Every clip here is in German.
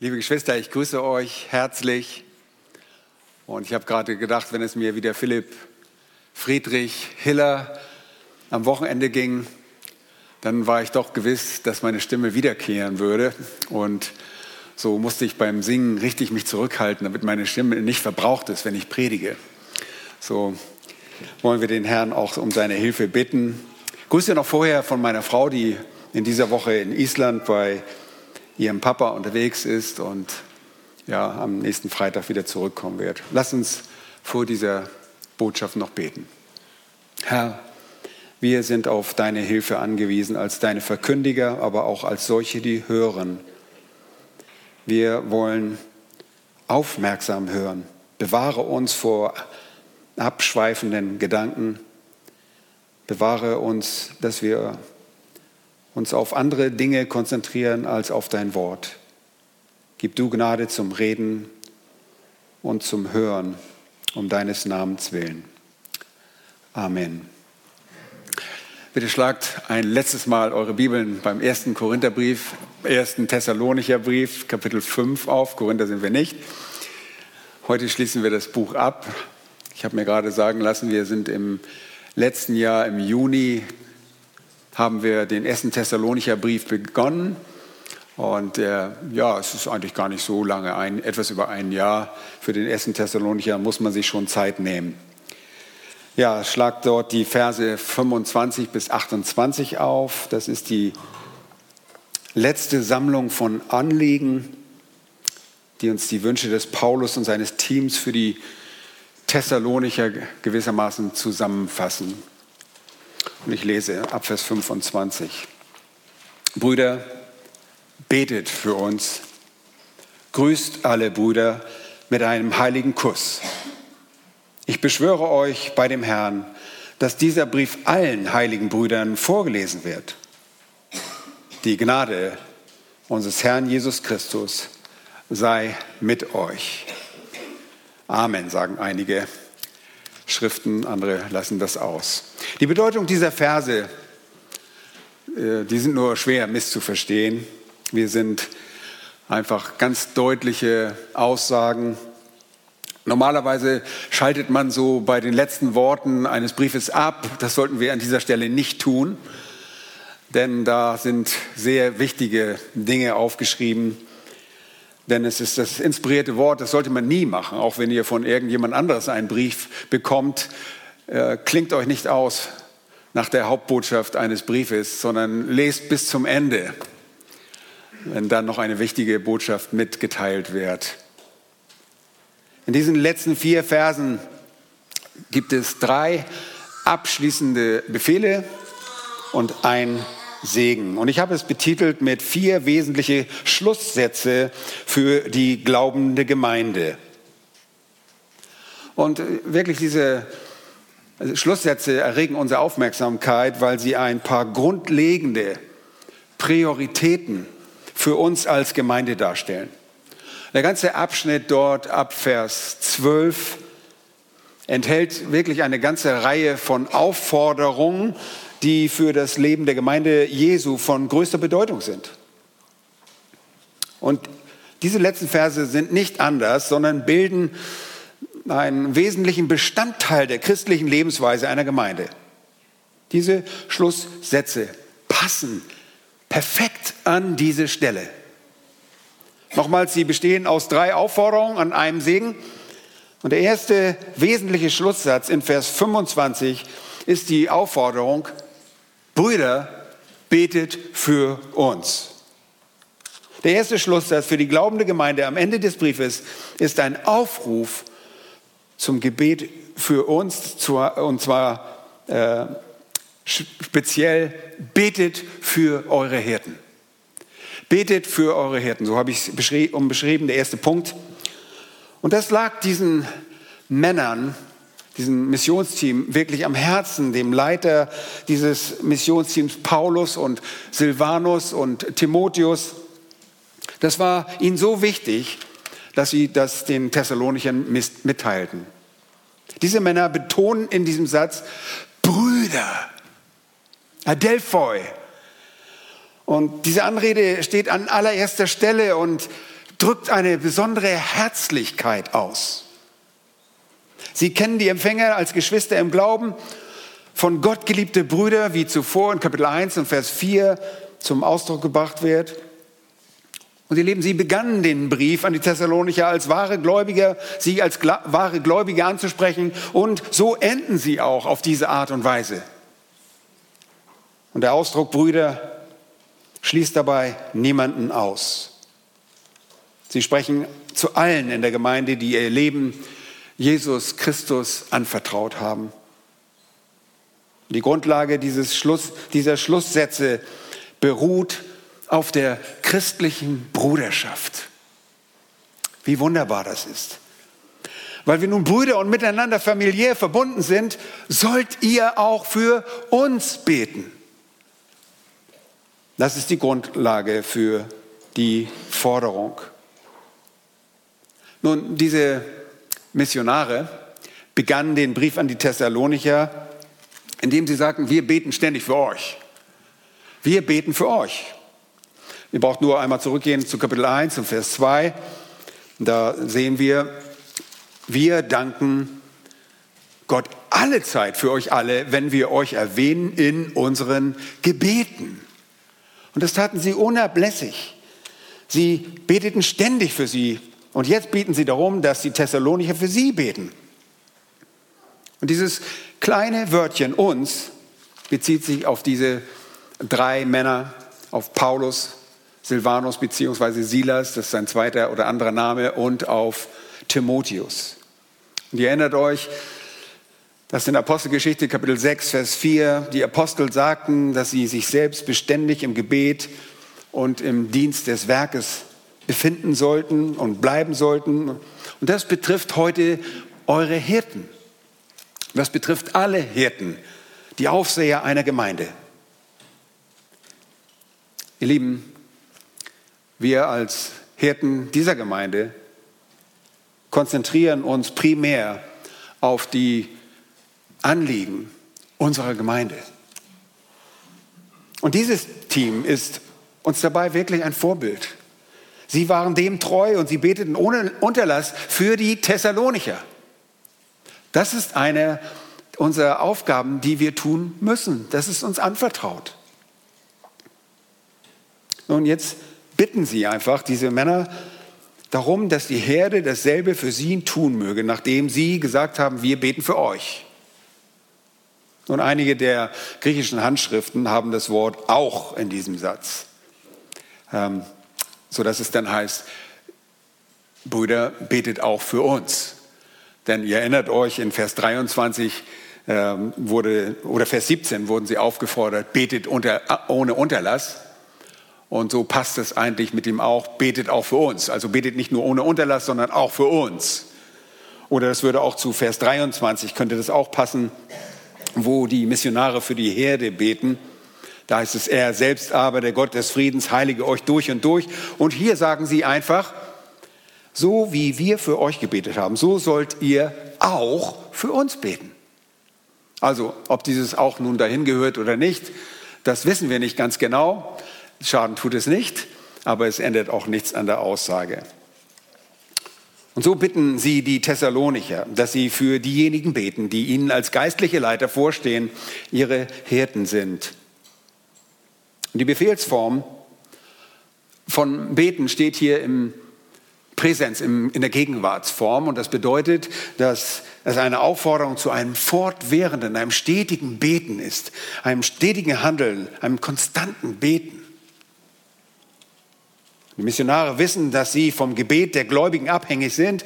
Liebe Geschwister, ich grüße euch herzlich. Und ich habe gerade gedacht, wenn es mir wie der Philipp Friedrich Hiller am Wochenende ging, dann war ich doch gewiss, dass meine Stimme wiederkehren würde. Und so musste ich beim Singen richtig mich zurückhalten, damit meine Stimme nicht verbraucht ist, wenn ich predige. So wollen wir den Herrn auch um seine Hilfe bitten. Grüße noch vorher von meiner Frau, die in dieser Woche in Island bei ihrem Papa unterwegs ist und ja, am nächsten Freitag wieder zurückkommen wird. Lass uns vor dieser Botschaft noch beten. Herr, wir sind auf deine Hilfe angewiesen als deine Verkündiger, aber auch als solche, die hören. Wir wollen aufmerksam hören. Bewahre uns vor abschweifenden Gedanken. Bewahre uns, dass wir uns auf andere Dinge konzentrieren als auf dein Wort. Gib du Gnade zum Reden und zum Hören um deines Namens willen. Amen. Bitte schlagt ein letztes Mal eure Bibeln beim ersten Korintherbrief, ersten Thessalonicher Brief, Kapitel 5 auf. Korinther sind wir nicht. Heute schließen wir das Buch ab. Ich habe mir gerade sagen lassen, wir sind im letzten Jahr im Juni haben wir den ersten Thessalonicher Brief begonnen. Und äh, ja, es ist eigentlich gar nicht so lange, ein, etwas über ein Jahr. Für den ersten Thessalonicher muss man sich schon Zeit nehmen. Ja, schlagt dort die Verse 25 bis 28 auf. Das ist die letzte Sammlung von Anliegen, die uns die Wünsche des Paulus und seines Teams für die Thessalonicher gewissermaßen zusammenfassen. Und ich lese ab Vers 25. Brüder, betet für uns. Grüßt alle Brüder mit einem heiligen Kuss. Ich beschwöre euch bei dem Herrn, dass dieser Brief allen heiligen Brüdern vorgelesen wird. Die Gnade unseres Herrn Jesus Christus sei mit euch. Amen, sagen einige. Schriften, andere lassen das aus. Die Bedeutung dieser Verse, äh, die sind nur schwer misszuverstehen. Wir sind einfach ganz deutliche Aussagen. Normalerweise schaltet man so bei den letzten Worten eines Briefes ab. Das sollten wir an dieser Stelle nicht tun, denn da sind sehr wichtige Dinge aufgeschrieben denn es ist das inspirierte Wort, das sollte man nie machen, auch wenn ihr von irgendjemand anderes einen Brief bekommt. Äh, klingt euch nicht aus nach der Hauptbotschaft eines Briefes, sondern lest bis zum Ende, wenn dann noch eine wichtige Botschaft mitgeteilt wird. In diesen letzten vier Versen gibt es drei abschließende Befehle und ein Segen. Und ich habe es betitelt mit vier wesentliche Schlusssätze für die glaubende Gemeinde. Und wirklich diese Schlusssätze erregen unsere Aufmerksamkeit, weil sie ein paar grundlegende Prioritäten für uns als Gemeinde darstellen. Der ganze Abschnitt dort ab Vers 12 enthält wirklich eine ganze Reihe von Aufforderungen, die für das Leben der Gemeinde Jesu von größter Bedeutung sind. Und diese letzten Verse sind nicht anders, sondern bilden einen wesentlichen Bestandteil der christlichen Lebensweise einer Gemeinde. Diese Schlusssätze passen perfekt an diese Stelle. Nochmals, sie bestehen aus drei Aufforderungen an einem Segen. Und der erste wesentliche Schlusssatz in Vers 25 ist die Aufforderung, Brüder, betet für uns. Der erste Schlusssatz für die glaubende Gemeinde am Ende des Briefes ist ein Aufruf zum Gebet für uns, und zwar äh, speziell, betet für eure Hirten. Betet für eure Hirten, so habe ich es umbeschrieben, der erste Punkt. Und das lag diesen Männern diesem Missionsteam wirklich am Herzen, dem Leiter dieses Missionsteams Paulus und Silvanus und Timotheus. Das war ihnen so wichtig, dass sie das den Thessalonichern mitteilten. Diese Männer betonen in diesem Satz Brüder, Adelphoi. Und diese Anrede steht an allererster Stelle und drückt eine besondere Herzlichkeit aus. Sie kennen die Empfänger als Geschwister im Glauben, von Gott geliebte Brüder, wie zuvor in Kapitel 1 und Vers 4 zum Ausdruck gebracht wird. Und ihr Lieben, sie begannen den Brief an die Thessalonicher als wahre Gläubiger, sie als wahre Gläubige anzusprechen und so enden sie auch auf diese Art und Weise. Und der Ausdruck Brüder schließt dabei niemanden aus. Sie sprechen zu allen in der Gemeinde, die ihr Leben Jesus Christus anvertraut haben. Die Grundlage dieses Schluss, dieser Schlusssätze beruht auf der christlichen Bruderschaft. Wie wunderbar das ist. Weil wir nun Brüder und miteinander familiär verbunden sind, sollt ihr auch für uns beten. Das ist die Grundlage für die Forderung. Nun, diese Missionare begannen den Brief an die Thessalonicher, indem sie sagten, wir beten ständig für euch. Wir beten für euch. Ihr braucht nur einmal zurückgehen zu Kapitel 1 und Vers 2. Da sehen wir, wir danken Gott alle Zeit für euch alle, wenn wir euch erwähnen in unseren Gebeten. Und das taten sie unablässig. Sie beteten ständig für sie. Und jetzt beten sie darum, dass die Thessalonicher für sie beten. Und dieses kleine Wörtchen uns bezieht sich auf diese drei Männer, auf Paulus, Silvanus bzw. Silas, das ist sein zweiter oder anderer Name, und auf Timotheus. Und ihr erinnert euch, dass in Apostelgeschichte Kapitel 6, Vers 4 die Apostel sagten, dass sie sich selbst beständig im Gebet und im Dienst des Werkes befinden sollten und bleiben sollten. Und das betrifft heute eure Hirten. Das betrifft alle Hirten, die Aufseher einer Gemeinde. Ihr Lieben, wir als Hirten dieser Gemeinde konzentrieren uns primär auf die Anliegen unserer Gemeinde. Und dieses Team ist uns dabei wirklich ein Vorbild. Sie waren dem treu und sie beteten ohne Unterlass für die Thessalonicher. Das ist eine unserer Aufgaben, die wir tun müssen. Das ist uns anvertraut. Nun, jetzt bitten Sie einfach diese Männer darum, dass die Herde dasselbe für sie tun möge, nachdem sie gesagt haben, wir beten für euch. Und einige der griechischen Handschriften haben das Wort auch in diesem Satz, ähm, sodass es dann heißt, Brüder, betet auch für uns. Denn ihr erinnert euch, in Vers 23 ähm, wurde, oder Vers 17 wurden sie aufgefordert, betet unter, ohne Unterlass. Und so passt es eigentlich mit dem auch, betet auch für uns. Also betet nicht nur ohne Unterlass, sondern auch für uns. Oder das würde auch zu Vers 23, könnte das auch passen, wo die Missionare für die Herde beten. Da heißt es, er selbst aber, der Gott des Friedens, heilige euch durch und durch. Und hier sagen sie einfach, so wie wir für euch gebetet haben, so sollt ihr auch für uns beten. Also, ob dieses auch nun dahin gehört oder nicht, das wissen wir nicht ganz genau. Schaden tut es nicht, aber es ändert auch nichts an der Aussage. Und so bitten sie die Thessalonicher, dass sie für diejenigen beten, die ihnen als geistliche Leiter vorstehen, ihre Hirten sind. Die Befehlsform von Beten steht hier im Präsenz, in der Gegenwartsform. Und das bedeutet, dass es eine Aufforderung zu einem fortwährenden, einem stetigen Beten ist, einem stetigen Handeln, einem konstanten Beten. Die Missionare wissen, dass sie vom Gebet der Gläubigen abhängig sind.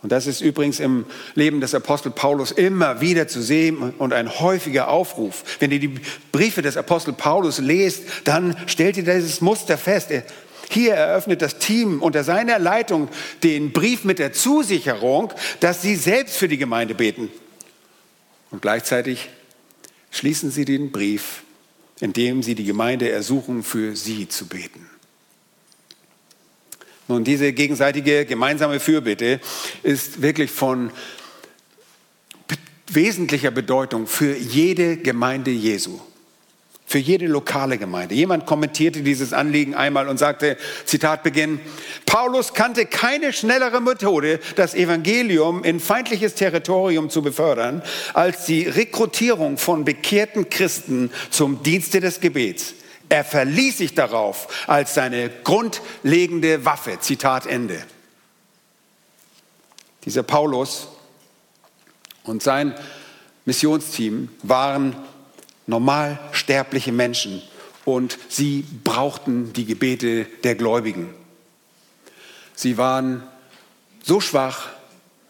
Und das ist übrigens im Leben des Apostel Paulus immer wieder zu sehen und ein häufiger Aufruf. Wenn ihr die Briefe des Apostel Paulus lest, dann stellt ihr dieses Muster fest. Hier eröffnet das Team unter seiner Leitung den Brief mit der Zusicherung, dass sie selbst für die Gemeinde beten. Und gleichzeitig schließen sie den Brief, indem sie die Gemeinde ersuchen, für sie zu beten. Nun, diese gegenseitige gemeinsame Fürbitte ist wirklich von wesentlicher Bedeutung für jede Gemeinde Jesu. für jede lokale Gemeinde. Jemand kommentierte dieses Anliegen einmal und sagte, Zitat Beginn, Paulus kannte keine schnellere Methode, das Evangelium in feindliches Territorium zu befördern, als die Rekrutierung von bekehrten Christen zum Dienste des Gebets. Er verließ sich darauf als seine grundlegende Waffe. Zitat Ende. Dieser Paulus und sein Missionsteam waren normal sterbliche Menschen und sie brauchten die Gebete der Gläubigen. Sie waren so schwach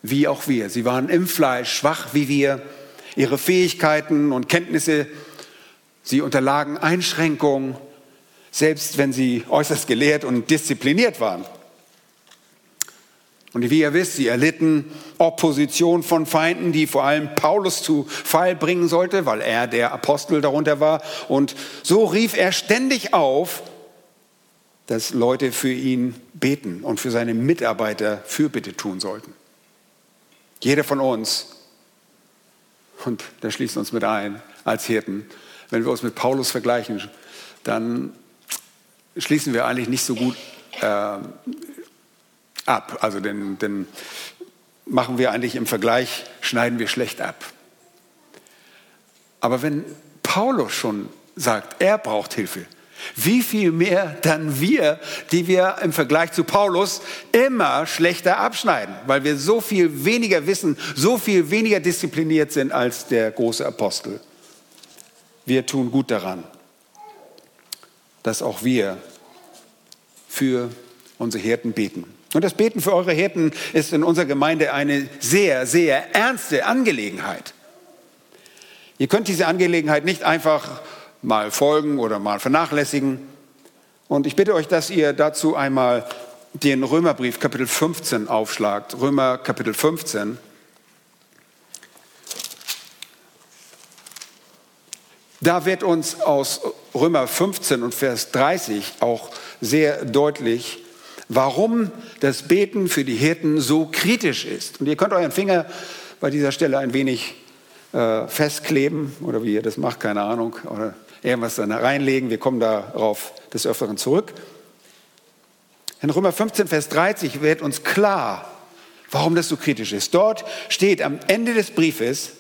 wie auch wir. Sie waren im Fleisch schwach wie wir. Ihre Fähigkeiten und Kenntnisse, sie unterlagen Einschränkungen, selbst wenn sie äußerst gelehrt und diszipliniert waren. Und wie ihr wisst, sie erlitten Opposition von Feinden, die vor allem Paulus zu Fall bringen sollte, weil er der Apostel darunter war. Und so rief er ständig auf, dass Leute für ihn beten und für seine Mitarbeiter Fürbitte tun sollten. Jeder von uns, und da schließt uns mit ein als Hirten, wenn wir uns mit Paulus vergleichen, dann schließen wir eigentlich nicht so gut äh, ab. Also den, den machen wir eigentlich im Vergleich, schneiden wir schlecht ab. Aber wenn Paulus schon sagt, er braucht Hilfe, wie viel mehr dann wir, die wir im Vergleich zu Paulus immer schlechter abschneiden, weil wir so viel weniger wissen, so viel weniger diszipliniert sind als der große Apostel. Wir tun gut daran, dass auch wir für unsere Hirten beten. Und das Beten für eure Hirten ist in unserer Gemeinde eine sehr, sehr ernste Angelegenheit. Ihr könnt diese Angelegenheit nicht einfach mal folgen oder mal vernachlässigen. Und ich bitte euch, dass ihr dazu einmal den Römerbrief Kapitel 15 aufschlagt. Römer Kapitel 15. Da wird uns aus Römer 15 und Vers 30 auch sehr deutlich, warum das Beten für die Hirten so kritisch ist. Und ihr könnt euren Finger bei dieser Stelle ein wenig äh, festkleben oder wie ihr das macht, keine Ahnung, oder irgendwas dann reinlegen. Wir kommen darauf des Öfteren zurück. In Römer 15, Vers 30 wird uns klar, warum das so kritisch ist. Dort steht am Ende des Briefes,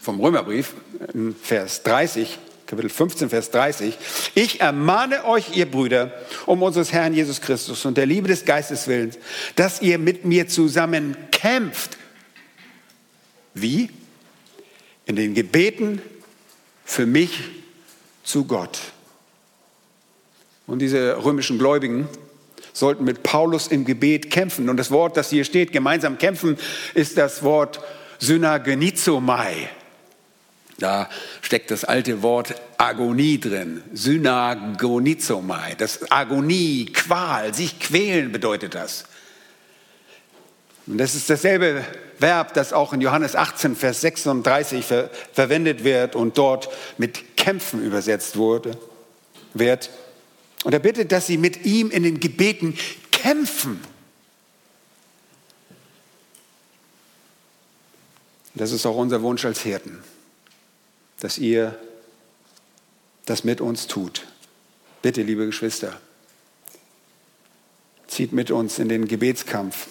vom Römerbrief, Vers 30, Kapitel 15, Vers 30. Ich ermahne euch, ihr Brüder, um unseres Herrn Jesus Christus und der Liebe des Geistes willen, dass ihr mit mir zusammen kämpft. Wie? In den Gebeten für mich zu Gott. Und diese römischen Gläubigen sollten mit Paulus im Gebet kämpfen. Und das Wort, das hier steht, gemeinsam kämpfen, ist das Wort Synagenizomai. Da steckt das alte Wort Agonie drin, Synagonizomai. Das Agonie, Qual, sich quälen bedeutet das. Und das ist dasselbe Verb, das auch in Johannes 18, Vers 36 ver verwendet wird und dort mit kämpfen übersetzt wurde, wird. Und er bittet, dass sie mit ihm in den Gebeten kämpfen. Das ist auch unser Wunsch als Hirten dass ihr das mit uns tut. Bitte, liebe Geschwister, zieht mit uns in den Gebetskampf,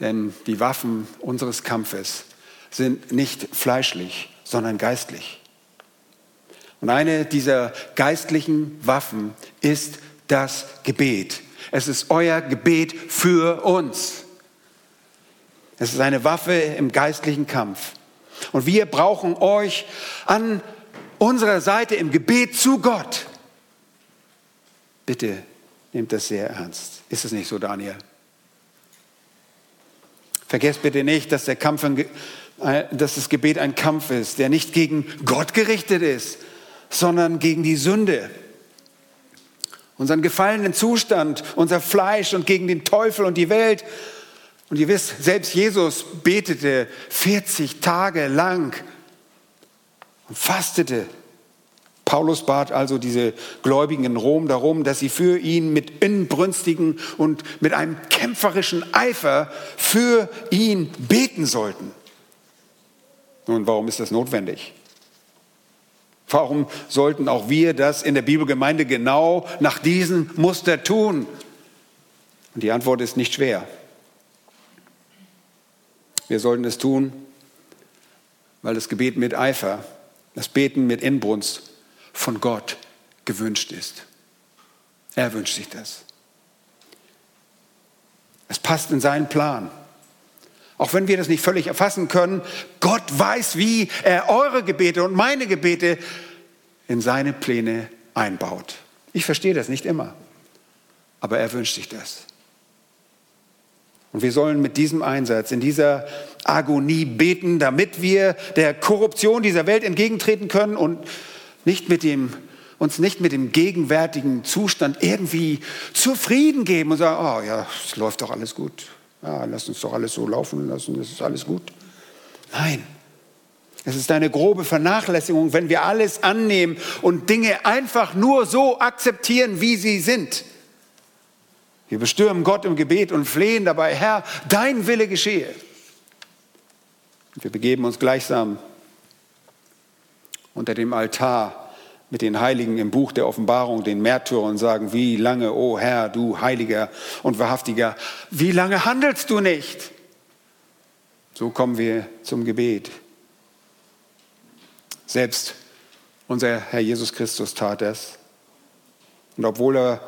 denn die Waffen unseres Kampfes sind nicht fleischlich, sondern geistlich. Und eine dieser geistlichen Waffen ist das Gebet. Es ist euer Gebet für uns. Es ist eine Waffe im geistlichen Kampf. Und wir brauchen euch an unserer Seite im Gebet zu Gott. Bitte nehmt das sehr ernst. Ist es nicht so, Daniel? Vergesst bitte nicht, dass, der Kampf, äh, dass das Gebet ein Kampf ist, der nicht gegen Gott gerichtet ist, sondern gegen die Sünde. Unseren gefallenen Zustand, unser Fleisch und gegen den Teufel und die Welt und ihr wisst, selbst Jesus betete 40 Tage lang und fastete. Paulus bat also diese Gläubigen in Rom darum, dass sie für ihn mit inbrünstigen und mit einem kämpferischen Eifer für ihn beten sollten. Nun, warum ist das notwendig? Warum sollten auch wir das in der Bibelgemeinde genau nach diesem Muster tun? Und die Antwort ist nicht schwer. Wir sollten es tun, weil das Gebet mit Eifer, das Beten mit Inbrunst von Gott gewünscht ist. Er wünscht sich das. Es passt in seinen Plan. Auch wenn wir das nicht völlig erfassen können, Gott weiß, wie er eure Gebete und meine Gebete in seine Pläne einbaut. Ich verstehe das nicht immer, aber er wünscht sich das. Und wir sollen mit diesem Einsatz, in dieser Agonie beten, damit wir der Korruption dieser Welt entgegentreten können und nicht mit dem, uns nicht mit dem gegenwärtigen Zustand irgendwie zufrieden geben und sagen, oh ja, es läuft doch alles gut. Ja, lass uns doch alles so laufen lassen, das ist alles gut. Nein, es ist eine grobe Vernachlässigung, wenn wir alles annehmen und Dinge einfach nur so akzeptieren, wie sie sind. Wir bestürmen Gott im Gebet und flehen dabei, Herr, dein Wille geschehe. Wir begeben uns gleichsam unter dem Altar mit den Heiligen im Buch der Offenbarung, den Märtyrern, und sagen, wie lange, o oh Herr, du Heiliger und Wahrhaftiger, wie lange handelst du nicht? So kommen wir zum Gebet. Selbst unser Herr Jesus Christus tat es. Und obwohl er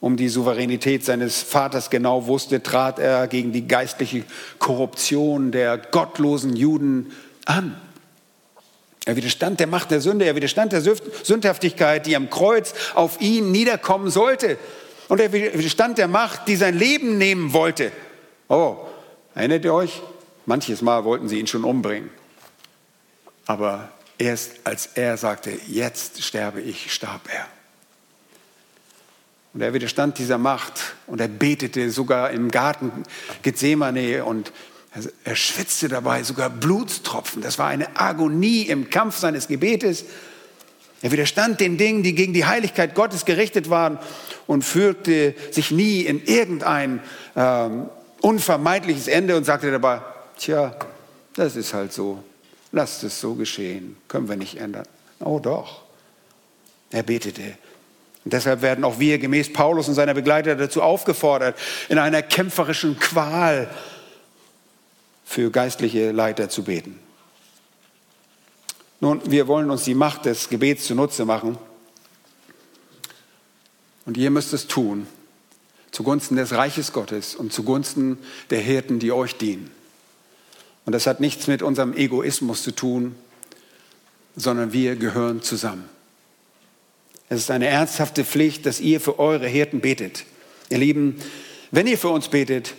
um die Souveränität seines Vaters genau wusste, trat er gegen die geistliche Korruption der gottlosen Juden an. Er widerstand der Macht der Sünde, er widerstand der Sündhaftigkeit, die am Kreuz auf ihn niederkommen sollte. Und er widerstand der Macht, die sein Leben nehmen wollte. Oh, erinnert ihr euch? Manches Mal wollten sie ihn schon umbringen. Aber erst als er sagte, jetzt sterbe ich, starb er. Und er widerstand dieser Macht und er betete sogar im Garten Gethsemane und er schwitzte dabei sogar Blutstropfen. Das war eine Agonie im Kampf seines Gebetes. Er widerstand den Dingen, die gegen die Heiligkeit Gottes gerichtet waren und führte sich nie in irgendein ähm, unvermeidliches Ende und sagte dabei, tja, das ist halt so, lasst es so geschehen, können wir nicht ändern. Oh doch, er betete und deshalb werden auch wir gemäß Paulus und seiner Begleiter dazu aufgefordert, in einer kämpferischen Qual für geistliche Leiter zu beten. Nun, wir wollen uns die Macht des Gebets zunutze machen. Und ihr müsst es tun, zugunsten des Reiches Gottes und zugunsten der Hirten, die euch dienen. Und das hat nichts mit unserem Egoismus zu tun, sondern wir gehören zusammen. Es ist eine ernsthafte Pflicht, dass ihr für eure Hirten betet. Ihr Lieben, wenn ihr für uns betet,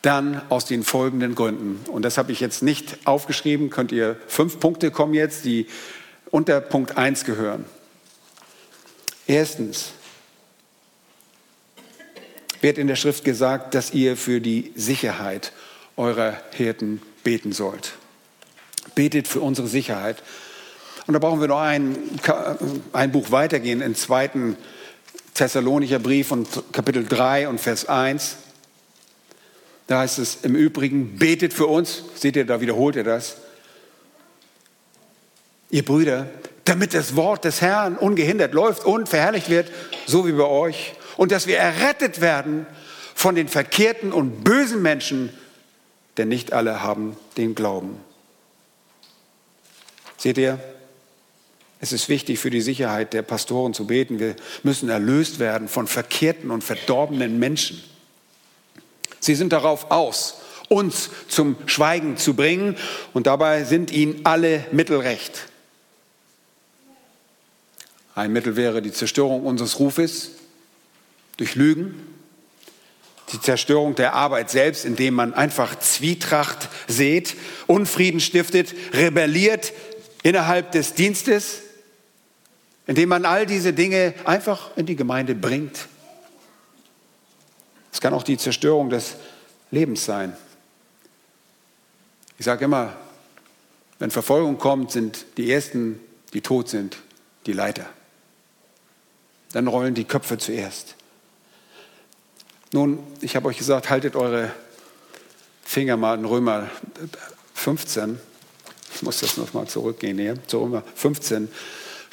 dann aus den folgenden Gründen. Und das habe ich jetzt nicht aufgeschrieben, könnt ihr fünf Punkte kommen jetzt, die unter Punkt 1 gehören. Erstens wird in der Schrift gesagt, dass ihr für die Sicherheit eurer Hirten beten sollt. Betet für unsere Sicherheit. Und da brauchen wir noch ein, ein Buch weitergehen, im zweiten Thessalonicher Brief und Kapitel 3 und Vers 1. Da heißt es im Übrigen, betet für uns. Seht ihr, da wiederholt er das. Ihr Brüder, damit das Wort des Herrn ungehindert läuft und verherrlicht wird, so wie bei euch. Und dass wir errettet werden von den verkehrten und bösen Menschen, denn nicht alle haben den Glauben. Seht ihr, es ist wichtig für die Sicherheit der Pastoren zu beten. Wir müssen erlöst werden von verkehrten und verdorbenen Menschen. Sie sind darauf aus, uns zum Schweigen zu bringen und dabei sind ihnen alle Mittel recht. Ein Mittel wäre die Zerstörung unseres Rufes durch Lügen, die Zerstörung der Arbeit selbst, indem man einfach Zwietracht sät, Unfrieden stiftet, rebelliert innerhalb des Dienstes indem man all diese Dinge einfach in die Gemeinde bringt. Es kann auch die Zerstörung des Lebens sein. Ich sage immer, wenn Verfolgung kommt, sind die Ersten, die tot sind, die Leiter. Dann rollen die Köpfe zuerst. Nun, ich habe euch gesagt, haltet eure Finger mal in Römer 15. Ich muss das nochmal zurückgehen hier, zu Römer 15.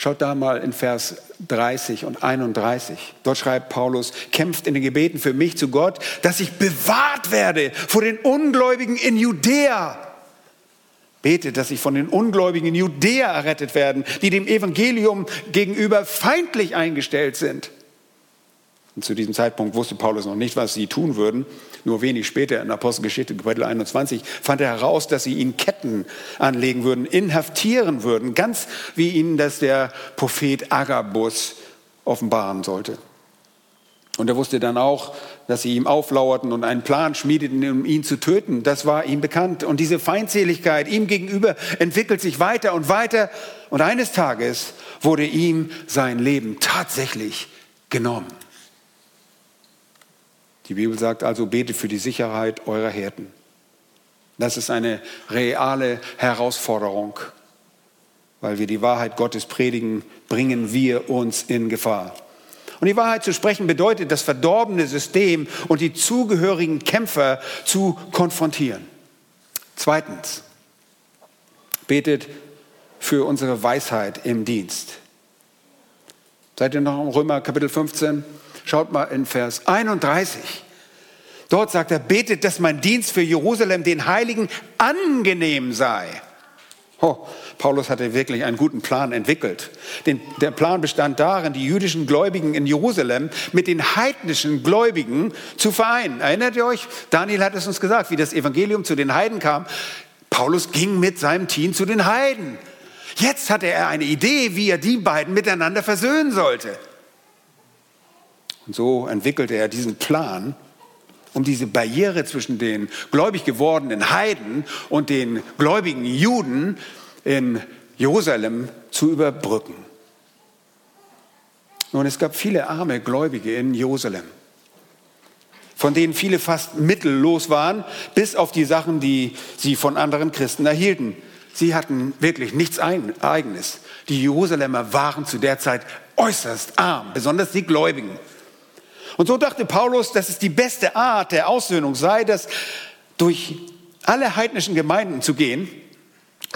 Schaut da mal in Vers 30 und 31. Dort schreibt Paulus, kämpft in den Gebeten für mich zu Gott, dass ich bewahrt werde vor den Ungläubigen in Judäa. Betet, dass ich von den Ungläubigen in Judäa errettet werden, die dem Evangelium gegenüber feindlich eingestellt sind. Und zu diesem Zeitpunkt wusste Paulus noch nicht, was sie tun würden. Nur wenig später in Apostelgeschichte Kapitel 21 fand er heraus, dass sie ihnen Ketten anlegen würden, inhaftieren würden, ganz wie ihnen das der Prophet Agabus offenbaren sollte. Und er wusste dann auch, dass sie ihm auflauerten und einen Plan schmiedeten, um ihn zu töten. Das war ihm bekannt. Und diese Feindseligkeit ihm gegenüber entwickelt sich weiter und weiter. Und eines Tages wurde ihm sein Leben tatsächlich genommen. Die Bibel sagt also, betet für die Sicherheit eurer Hirten. Das ist eine reale Herausforderung. Weil wir die Wahrheit Gottes predigen, bringen wir uns in Gefahr. Und die Wahrheit zu sprechen bedeutet, das verdorbene System und die zugehörigen Kämpfer zu konfrontieren. Zweitens, betet für unsere Weisheit im Dienst. Seid ihr noch im Römer Kapitel 15? Schaut mal in Vers 31. Dort sagt er, betet, dass mein Dienst für Jerusalem den Heiligen angenehm sei. Oh, Paulus hatte wirklich einen guten Plan entwickelt. Den, der Plan bestand darin, die jüdischen Gläubigen in Jerusalem mit den heidnischen Gläubigen zu vereinen. Erinnert ihr euch? Daniel hat es uns gesagt, wie das Evangelium zu den Heiden kam. Paulus ging mit seinem Team zu den Heiden. Jetzt hatte er eine Idee, wie er die beiden miteinander versöhnen sollte. Und so entwickelte er diesen Plan, um diese Barriere zwischen den gläubig gewordenen Heiden und den gläubigen Juden in Jerusalem zu überbrücken. Nun, es gab viele arme Gläubige in Jerusalem, von denen viele fast mittellos waren, bis auf die Sachen, die sie von anderen Christen erhielten. Sie hatten wirklich nichts Eigenes. Die Jerusalemer waren zu der Zeit äußerst arm, besonders die Gläubigen. Und so dachte Paulus, dass es die beste Art der Aussöhnung sei, dass durch alle heidnischen Gemeinden zu gehen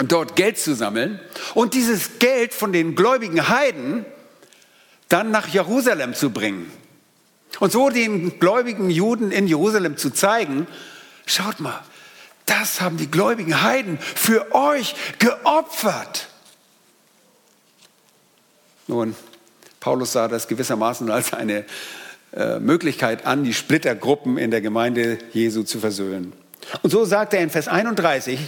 und dort Geld zu sammeln und dieses Geld von den gläubigen Heiden dann nach Jerusalem zu bringen. Und so den gläubigen Juden in Jerusalem zu zeigen, schaut mal, das haben die gläubigen Heiden für euch geopfert. Nun, Paulus sah das gewissermaßen als eine äh, Möglichkeit an, die Splittergruppen in der Gemeinde Jesu zu versöhnen. Und so sagt er in Vers 31,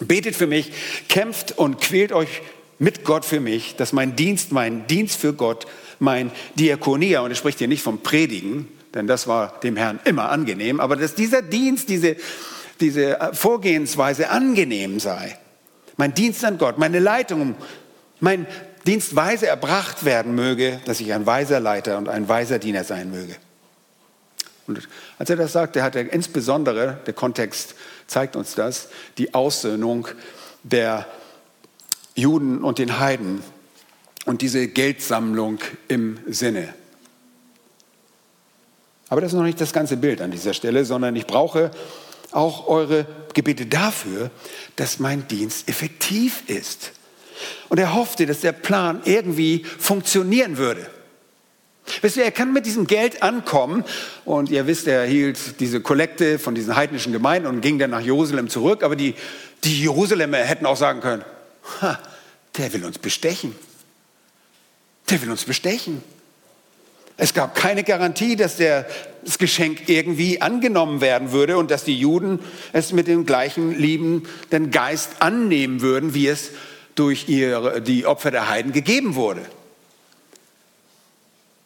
betet für mich, kämpft und quält euch mit Gott für mich, dass mein Dienst, mein Dienst für Gott, mein Diakonia, und er spricht hier nicht vom Predigen, denn das war dem Herrn immer angenehm, aber dass dieser Dienst, diese, diese Vorgehensweise angenehm sei. Mein Dienst an Gott, meine Leitung, mein Dienst weise erbracht werden möge, dass ich ein weiser Leiter und ein weiser Diener sein möge. Und als er das sagte, hat er insbesondere, der Kontext zeigt uns das, die Aussöhnung der Juden und den Heiden und diese Geldsammlung im Sinne. Aber das ist noch nicht das ganze Bild an dieser Stelle, sondern ich brauche auch eure Gebete dafür, dass mein Dienst effektiv ist. Und er hoffte, dass der Plan irgendwie funktionieren würde. Wisst ihr, er kann mit diesem Geld ankommen und ihr wisst, er hielt diese Kollekte von diesen heidnischen Gemeinden und ging dann nach Jerusalem zurück. Aber die, die Jerusalemer hätten auch sagen können, ha, der will uns bestechen. Der will uns bestechen. Es gab keine Garantie, dass der, das Geschenk irgendwie angenommen werden würde und dass die Juden es mit dem gleichen liebenden Geist annehmen würden, wie es durch ihre, die Opfer der Heiden gegeben wurde.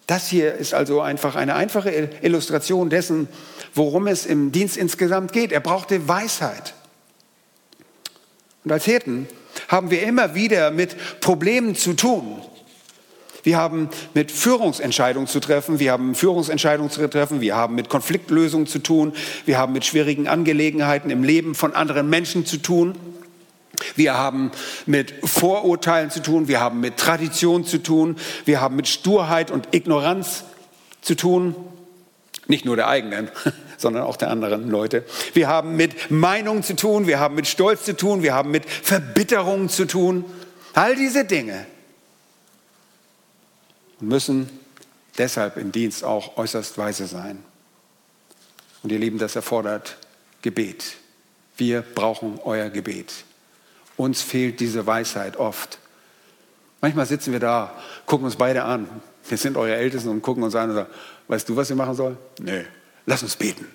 Das hier ist also einfach eine einfache Illustration dessen, worum es im Dienst insgesamt geht. Er brauchte Weisheit. Und als Hirten haben wir immer wieder mit Problemen zu tun. Wir haben mit Führungsentscheidungen zu treffen, wir haben Führungsentscheidungen zu treffen, wir haben mit Konfliktlösungen zu tun, wir haben mit schwierigen Angelegenheiten im Leben von anderen Menschen zu tun. Wir haben mit Vorurteilen zu tun, wir haben mit Tradition zu tun, wir haben mit Sturheit und Ignoranz zu tun. Nicht nur der eigenen, sondern auch der anderen Leute. Wir haben mit Meinung zu tun, wir haben mit Stolz zu tun, wir haben mit Verbitterung zu tun. All diese Dinge. müssen deshalb im Dienst auch äußerst weise sein. Und ihr Lieben, das erfordert Gebet. Wir brauchen euer Gebet. Uns fehlt diese Weisheit oft. Manchmal sitzen wir da, gucken uns beide an. Wir sind eure Ältesten und gucken uns an und sagen, weißt du, was wir machen sollen? Nee, lass uns beten.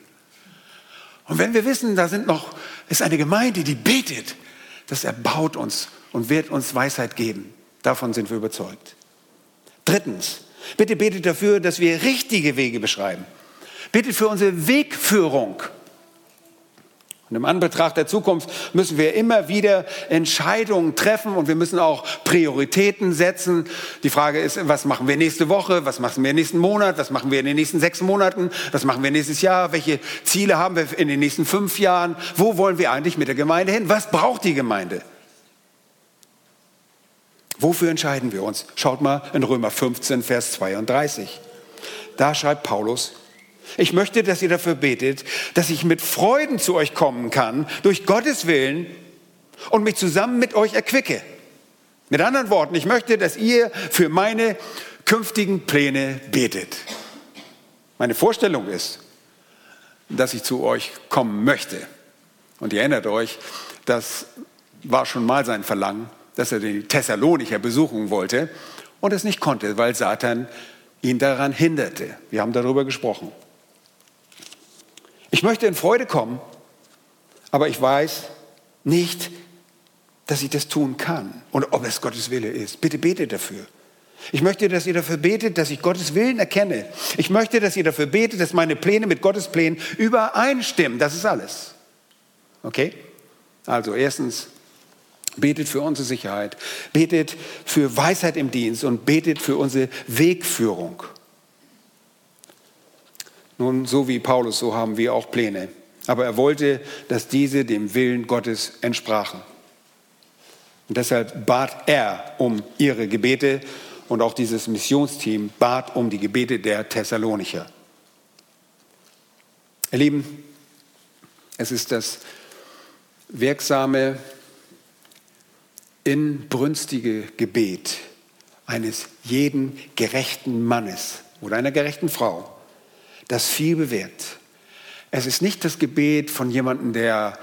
Und wenn wir wissen, da sind noch, ist eine Gemeinde, die betet, das erbaut uns und wird uns Weisheit geben. Davon sind wir überzeugt. Drittens, bitte betet dafür, dass wir richtige Wege beschreiben. Betet für unsere Wegführung. Und im Anbetracht der Zukunft müssen wir immer wieder Entscheidungen treffen und wir müssen auch Prioritäten setzen. Die Frage ist, was machen wir nächste Woche? Was machen wir nächsten Monat? Was machen wir in den nächsten sechs Monaten? Was machen wir nächstes Jahr? Welche Ziele haben wir in den nächsten fünf Jahren? Wo wollen wir eigentlich mit der Gemeinde hin? Was braucht die Gemeinde? Wofür entscheiden wir uns? Schaut mal in Römer 15, Vers 32. Da schreibt Paulus, ich möchte, dass ihr dafür betet, dass ich mit Freuden zu euch kommen kann, durch Gottes Willen und mich zusammen mit euch erquicke. Mit anderen Worten, ich möchte, dass ihr für meine künftigen Pläne betet. Meine Vorstellung ist, dass ich zu euch kommen möchte. Und ihr erinnert euch, das war schon mal sein Verlangen, dass er die Thessalonicher besuchen wollte und es nicht konnte, weil Satan ihn daran hinderte. Wir haben darüber gesprochen. Ich möchte in Freude kommen, aber ich weiß nicht, dass ich das tun kann und ob es Gottes Wille ist. Bitte betet dafür. Ich möchte, dass ihr dafür betet, dass ich Gottes Willen erkenne. Ich möchte, dass ihr dafür betet, dass meine Pläne mit Gottes Plänen übereinstimmen. Das ist alles. Okay? Also erstens, betet für unsere Sicherheit, betet für Weisheit im Dienst und betet für unsere Wegführung. Nun, so wie Paulus, so haben wir auch Pläne. Aber er wollte, dass diese dem Willen Gottes entsprachen. Und deshalb bat er um ihre Gebete und auch dieses Missionsteam bat um die Gebete der Thessalonicher. Ihr Lieben, es ist das wirksame, inbrünstige Gebet eines jeden gerechten Mannes oder einer gerechten Frau, das viel bewirkt. Es ist nicht das Gebet von jemandem, der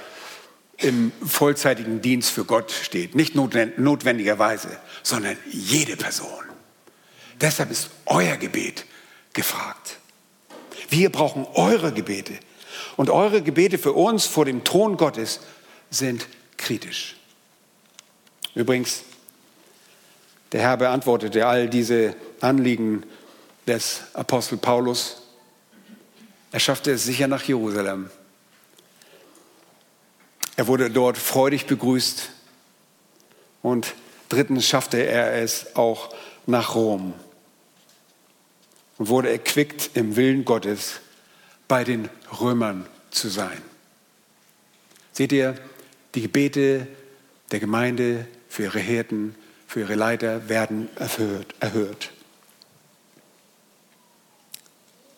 im vollzeitigen Dienst für Gott steht, nicht notwendigerweise, sondern jede Person. Deshalb ist euer Gebet gefragt. Wir brauchen eure Gebete. Und eure Gebete für uns vor dem Thron Gottes sind kritisch. Übrigens, der Herr beantwortete all diese Anliegen des Apostel Paulus er schaffte es sicher nach Jerusalem. Er wurde dort freudig begrüßt und drittens schaffte er es auch nach Rom und wurde erquickt im Willen Gottes bei den Römern zu sein. Seht ihr, die Gebete der Gemeinde für ihre Hirten, für ihre Leiter werden erhört. erhört.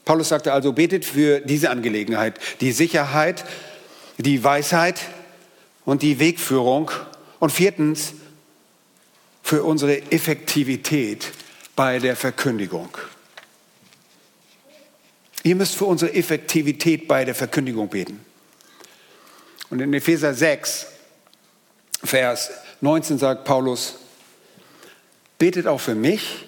Paulus sagte also, betet für diese Angelegenheit, die Sicherheit, die Weisheit und die Wegführung. Und viertens, für unsere Effektivität bei der Verkündigung. Ihr müsst für unsere Effektivität bei der Verkündigung beten. Und in Epheser 6, Vers 19 sagt Paulus, betet auch für mich,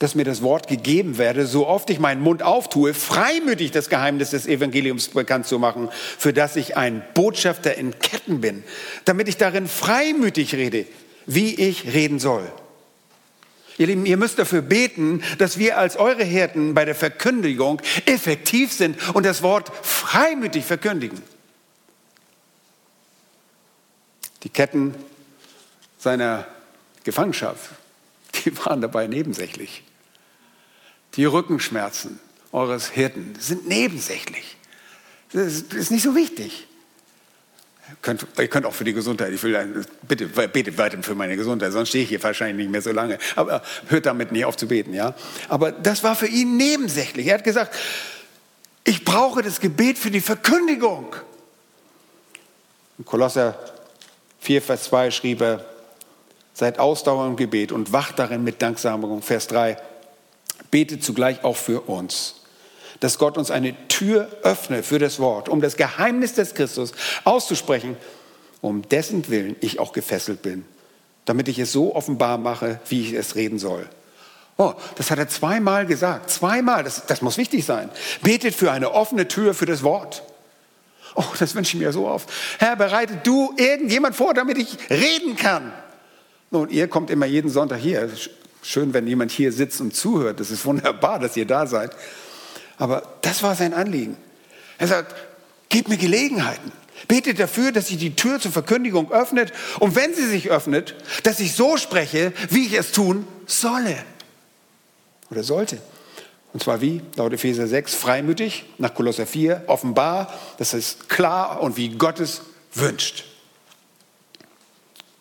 dass mir das Wort gegeben werde, so oft ich meinen Mund auftue, freimütig das Geheimnis des Evangeliums bekannt zu machen, für das ich ein Botschafter in Ketten bin, damit ich darin freimütig rede, wie ich reden soll. Ihr Lieben, ihr müsst dafür beten, dass wir als eure Hirten bei der Verkündigung effektiv sind und das Wort freimütig verkündigen. Die Ketten seiner Gefangenschaft, die waren dabei nebensächlich. Die Rückenschmerzen eures Hirten sind nebensächlich. Das ist nicht so wichtig. Ihr könnt, ihr könnt auch für die Gesundheit, ich will, bitte betet weiter für meine Gesundheit, sonst stehe ich hier wahrscheinlich nicht mehr so lange. Aber hört damit nicht auf zu beten, ja. Aber das war für ihn nebensächlich. Er hat gesagt, ich brauche das Gebet für die Verkündigung. In Kolosser 4, Vers 2 schrieb er, seid ausdauernd im Gebet und wacht darin mit Danksagung. Vers 3, betet zugleich auch für uns dass Gott uns eine Tür öffne für das Wort, um das Geheimnis des Christus auszusprechen, um dessen Willen ich auch gefesselt bin, damit ich es so offenbar mache, wie ich es reden soll. Oh, das hat er zweimal gesagt. Zweimal, das, das muss wichtig sein. Betet für eine offene Tür für das Wort. Oh, das wünsche ich mir so oft. Herr, bereitet du irgendjemand vor, damit ich reden kann. Nun, ihr kommt immer jeden Sonntag hier. Schön, wenn jemand hier sitzt und zuhört. Das ist wunderbar, dass ihr da seid. Aber das war sein Anliegen. Er sagt, gib mir Gelegenheiten. Betet dafür, dass sich die Tür zur Verkündigung öffnet und wenn sie sich öffnet, dass ich so spreche, wie ich es tun solle oder sollte. Und zwar wie? Laut Epheser 6, freimütig, nach Kolosser 4, offenbar, das ist klar und wie Gott es wünscht.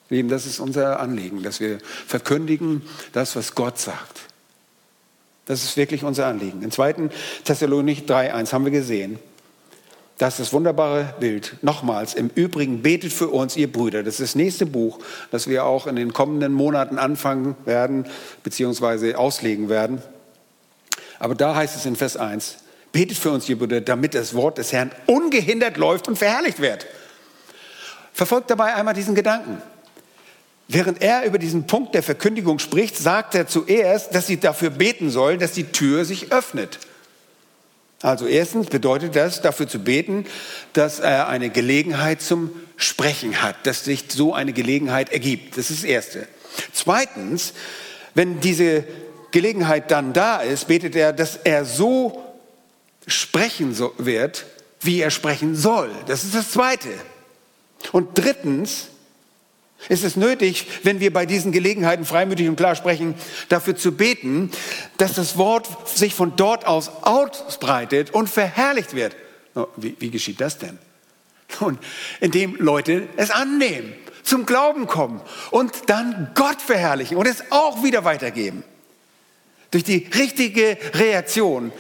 Lieben, das ist unser Anliegen, dass wir verkündigen das, was Gott sagt. Das ist wirklich unser Anliegen. In 2. Thessalonik 3.1 haben wir gesehen, dass das wunderbare Bild. Nochmals, im Übrigen betet für uns, ihr Brüder. Das ist das nächste Buch, das wir auch in den kommenden Monaten anfangen werden, beziehungsweise auslegen werden. Aber da heißt es in Vers 1, betet für uns, ihr Brüder, damit das Wort des Herrn ungehindert läuft und verherrlicht wird. Verfolgt dabei einmal diesen Gedanken. Während er über diesen Punkt der Verkündigung spricht, sagt er zuerst, dass sie dafür beten sollen, dass die Tür sich öffnet. Also erstens bedeutet das, dafür zu beten, dass er eine Gelegenheit zum Sprechen hat, dass sich so eine Gelegenheit ergibt. Das ist das Erste. Zweitens, wenn diese Gelegenheit dann da ist, betet er, dass er so sprechen wird, wie er sprechen soll. Das ist das Zweite. Und drittens, ist es nötig, wenn wir bei diesen Gelegenheiten freimütig und klar sprechen, dafür zu beten, dass das Wort sich von dort aus ausbreitet und verherrlicht wird. Wie, wie geschieht das denn? Und indem Leute es annehmen, zum Glauben kommen und dann Gott verherrlichen und es auch wieder weitergeben. Durch die richtige Reaktion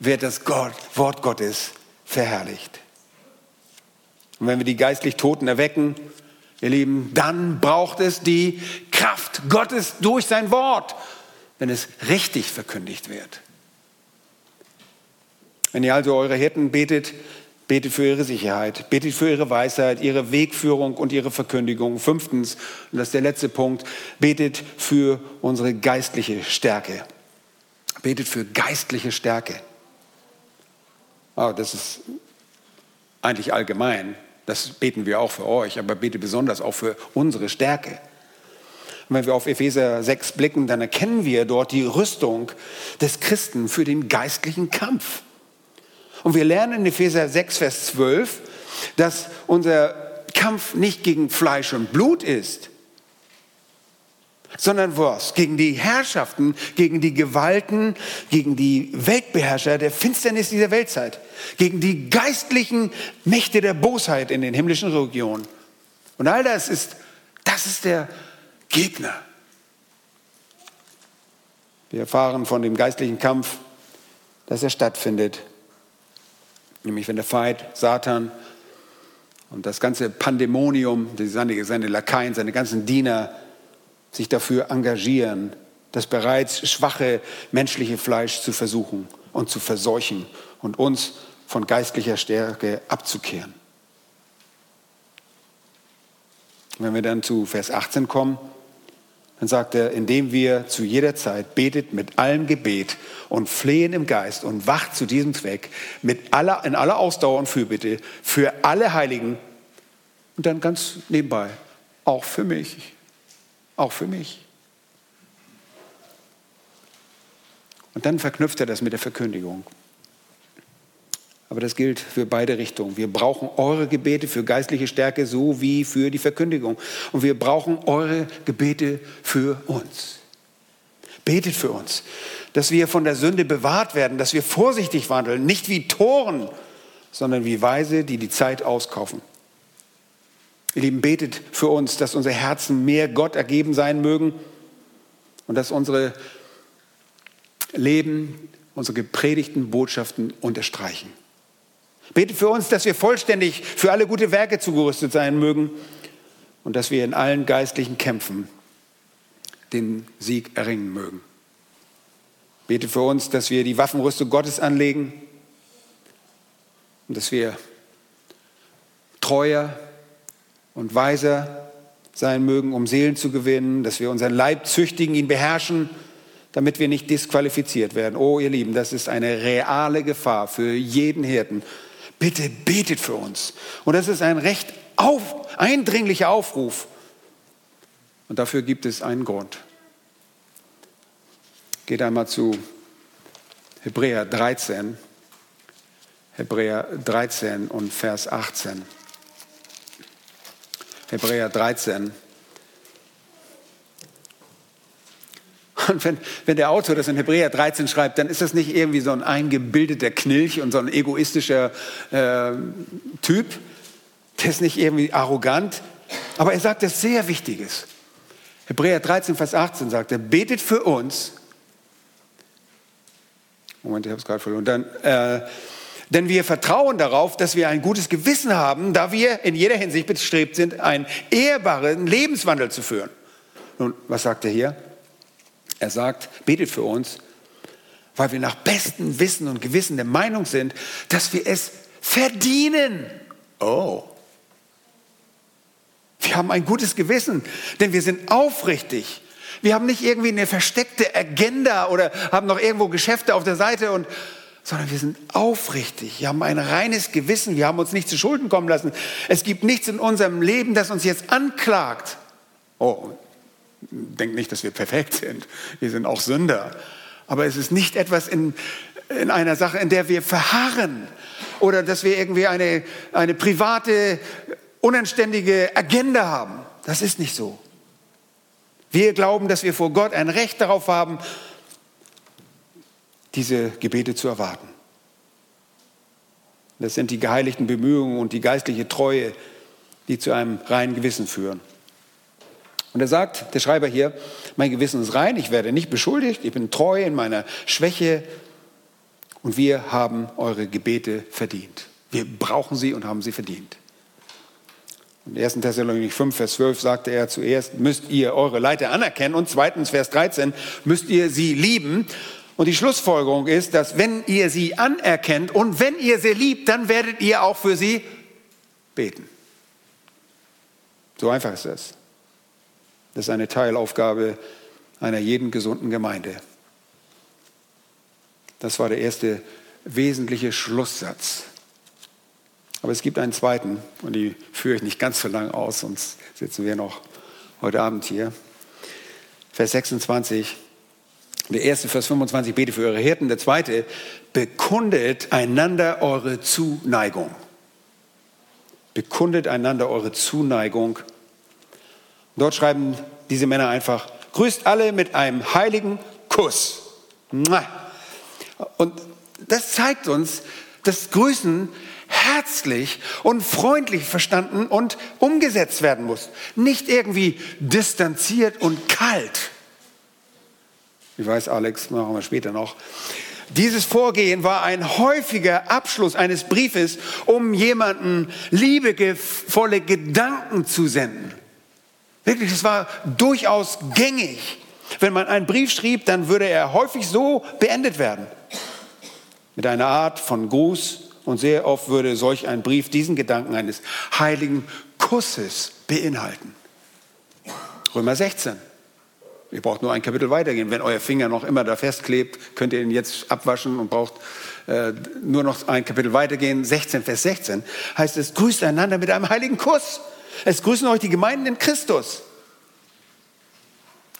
wird das Gott, Wort Gottes verherrlicht. Und wenn wir die geistlich Toten erwecken, ihr Lieben, dann braucht es die Kraft Gottes durch sein Wort, wenn es richtig verkündigt wird. Wenn ihr also eure Hirten betet, betet für ihre Sicherheit, betet für ihre Weisheit, ihre Wegführung und ihre Verkündigung. Fünftens, und das ist der letzte Punkt, betet für unsere geistliche Stärke. Betet für geistliche Stärke. Oh, das ist eigentlich allgemein. Das beten wir auch für euch, aber bete besonders auch für unsere Stärke. Und wenn wir auf Epheser 6 blicken, dann erkennen wir dort die Rüstung des Christen für den geistlichen Kampf. Und wir lernen in Epheser 6, Vers 12, dass unser Kampf nicht gegen Fleisch und Blut ist, sondern was? Gegen die Herrschaften, gegen die Gewalten, gegen die Weltbeherrscher der Finsternis dieser Weltzeit, gegen die geistlichen Mächte der Bosheit in den himmlischen Regionen. Und all das ist, das ist der Gegner. Wir erfahren von dem geistlichen Kampf, dass er stattfindet. Nämlich wenn der Feind, Satan und das ganze Pandemonium, seine, seine Lakaien, seine ganzen Diener sich dafür engagieren, das bereits schwache menschliche Fleisch zu versuchen und zu verseuchen und uns von geistlicher Stärke abzukehren. Wenn wir dann zu Vers 18 kommen, dann sagt er, indem wir zu jeder Zeit betet mit allem Gebet und flehen im Geist und wacht zu diesem Zweck mit aller, in aller Ausdauer und Fürbitte für alle Heiligen und dann ganz nebenbei, auch für mich. Auch für mich. Und dann verknüpft er das mit der Verkündigung. Aber das gilt für beide Richtungen. Wir brauchen eure Gebete für geistliche Stärke so wie für die Verkündigung. Und wir brauchen eure Gebete für uns. Betet für uns, dass wir von der Sünde bewahrt werden, dass wir vorsichtig wandeln, nicht wie Toren, sondern wie Weise, die die Zeit auskaufen. Ihr Lieben, betet für uns, dass unsere Herzen mehr Gott ergeben sein mögen und dass unsere Leben, unsere gepredigten Botschaften unterstreichen. Betet für uns, dass wir vollständig für alle gute Werke zugerüstet sein mögen und dass wir in allen geistlichen Kämpfen den Sieg erringen mögen. Bete für uns, dass wir die Waffenrüstung Gottes anlegen und dass wir treuer und weiser sein mögen, um Seelen zu gewinnen, dass wir unseren Leib züchtigen, ihn beherrschen, damit wir nicht disqualifiziert werden. Oh, ihr Lieben, das ist eine reale Gefahr für jeden Hirten. Bitte betet für uns. Und das ist ein recht auf, eindringlicher Aufruf. Und dafür gibt es einen Grund. Geht einmal zu Hebräer 13. Hebräer 13 und Vers 18. Hebräer 13. Und wenn, wenn der Autor das in Hebräer 13 schreibt, dann ist das nicht irgendwie so ein eingebildeter Knilch und so ein egoistischer äh, Typ. Der ist nicht irgendwie arrogant. Aber er sagt etwas sehr Wichtiges. Hebräer 13, Vers 18 sagt er, betet für uns. Moment, ich habe es gerade verloren. Dann, äh, denn wir vertrauen darauf, dass wir ein gutes Gewissen haben, da wir in jeder Hinsicht bestrebt sind, einen ehrbaren Lebenswandel zu führen. Nun, was sagt er hier? Er sagt, betet für uns, weil wir nach bestem Wissen und Gewissen der Meinung sind, dass wir es verdienen. Oh. Wir haben ein gutes Gewissen, denn wir sind aufrichtig. Wir haben nicht irgendwie eine versteckte Agenda oder haben noch irgendwo Geschäfte auf der Seite und sondern wir sind aufrichtig. Wir haben ein reines Gewissen. Wir haben uns nicht zu Schulden kommen lassen. Es gibt nichts in unserem Leben, das uns jetzt anklagt. Oh, denkt nicht, dass wir perfekt sind. Wir sind auch Sünder. Aber es ist nicht etwas in, in einer Sache, in der wir verharren oder dass wir irgendwie eine, eine private, unanständige Agenda haben. Das ist nicht so. Wir glauben, dass wir vor Gott ein Recht darauf haben, diese Gebete zu erwarten. Das sind die geheiligten Bemühungen und die geistliche Treue, die zu einem reinen Gewissen führen. Und er sagt, der Schreiber hier, mein Gewissen ist rein, ich werde nicht beschuldigt, ich bin treu in meiner Schwäche und wir haben eure Gebete verdient. Wir brauchen sie und haben sie verdient. In 1. Thessalonik 5, Vers 12 sagte er zuerst, müsst ihr eure Leiter anerkennen und zweitens, Vers 13, müsst ihr sie lieben und die Schlussfolgerung ist, dass wenn ihr sie anerkennt und wenn ihr sie liebt, dann werdet ihr auch für sie beten. So einfach ist das. Das ist eine Teilaufgabe einer jeden gesunden Gemeinde. Das war der erste wesentliche Schlusssatz. Aber es gibt einen zweiten, und die führe ich nicht ganz so lang aus, sonst sitzen wir noch heute Abend hier. Vers 26. Der erste, Vers 25, bete für eure Hirten. Der zweite, bekundet einander eure Zuneigung. Bekundet einander eure Zuneigung. Dort schreiben diese Männer einfach, grüßt alle mit einem heiligen Kuss. Und das zeigt uns, dass Grüßen herzlich und freundlich verstanden und umgesetzt werden muss. Nicht irgendwie distanziert und kalt. Ich weiß, Alex, machen wir später noch. Dieses Vorgehen war ein häufiger Abschluss eines Briefes, um jemanden liebevolle Gedanken zu senden. Wirklich, es war durchaus gängig. Wenn man einen Brief schrieb, dann würde er häufig so beendet werden. Mit einer Art von Gruß. Und sehr oft würde solch ein Brief diesen Gedanken eines heiligen Kusses beinhalten. Römer 16. Ihr braucht nur ein Kapitel weitergehen. Wenn euer Finger noch immer da festklebt, könnt ihr ihn jetzt abwaschen und braucht äh, nur noch ein Kapitel weitergehen. 16, Vers 16 heißt es, grüßt einander mit einem heiligen Kuss. Es grüßen euch die Gemeinden in Christus.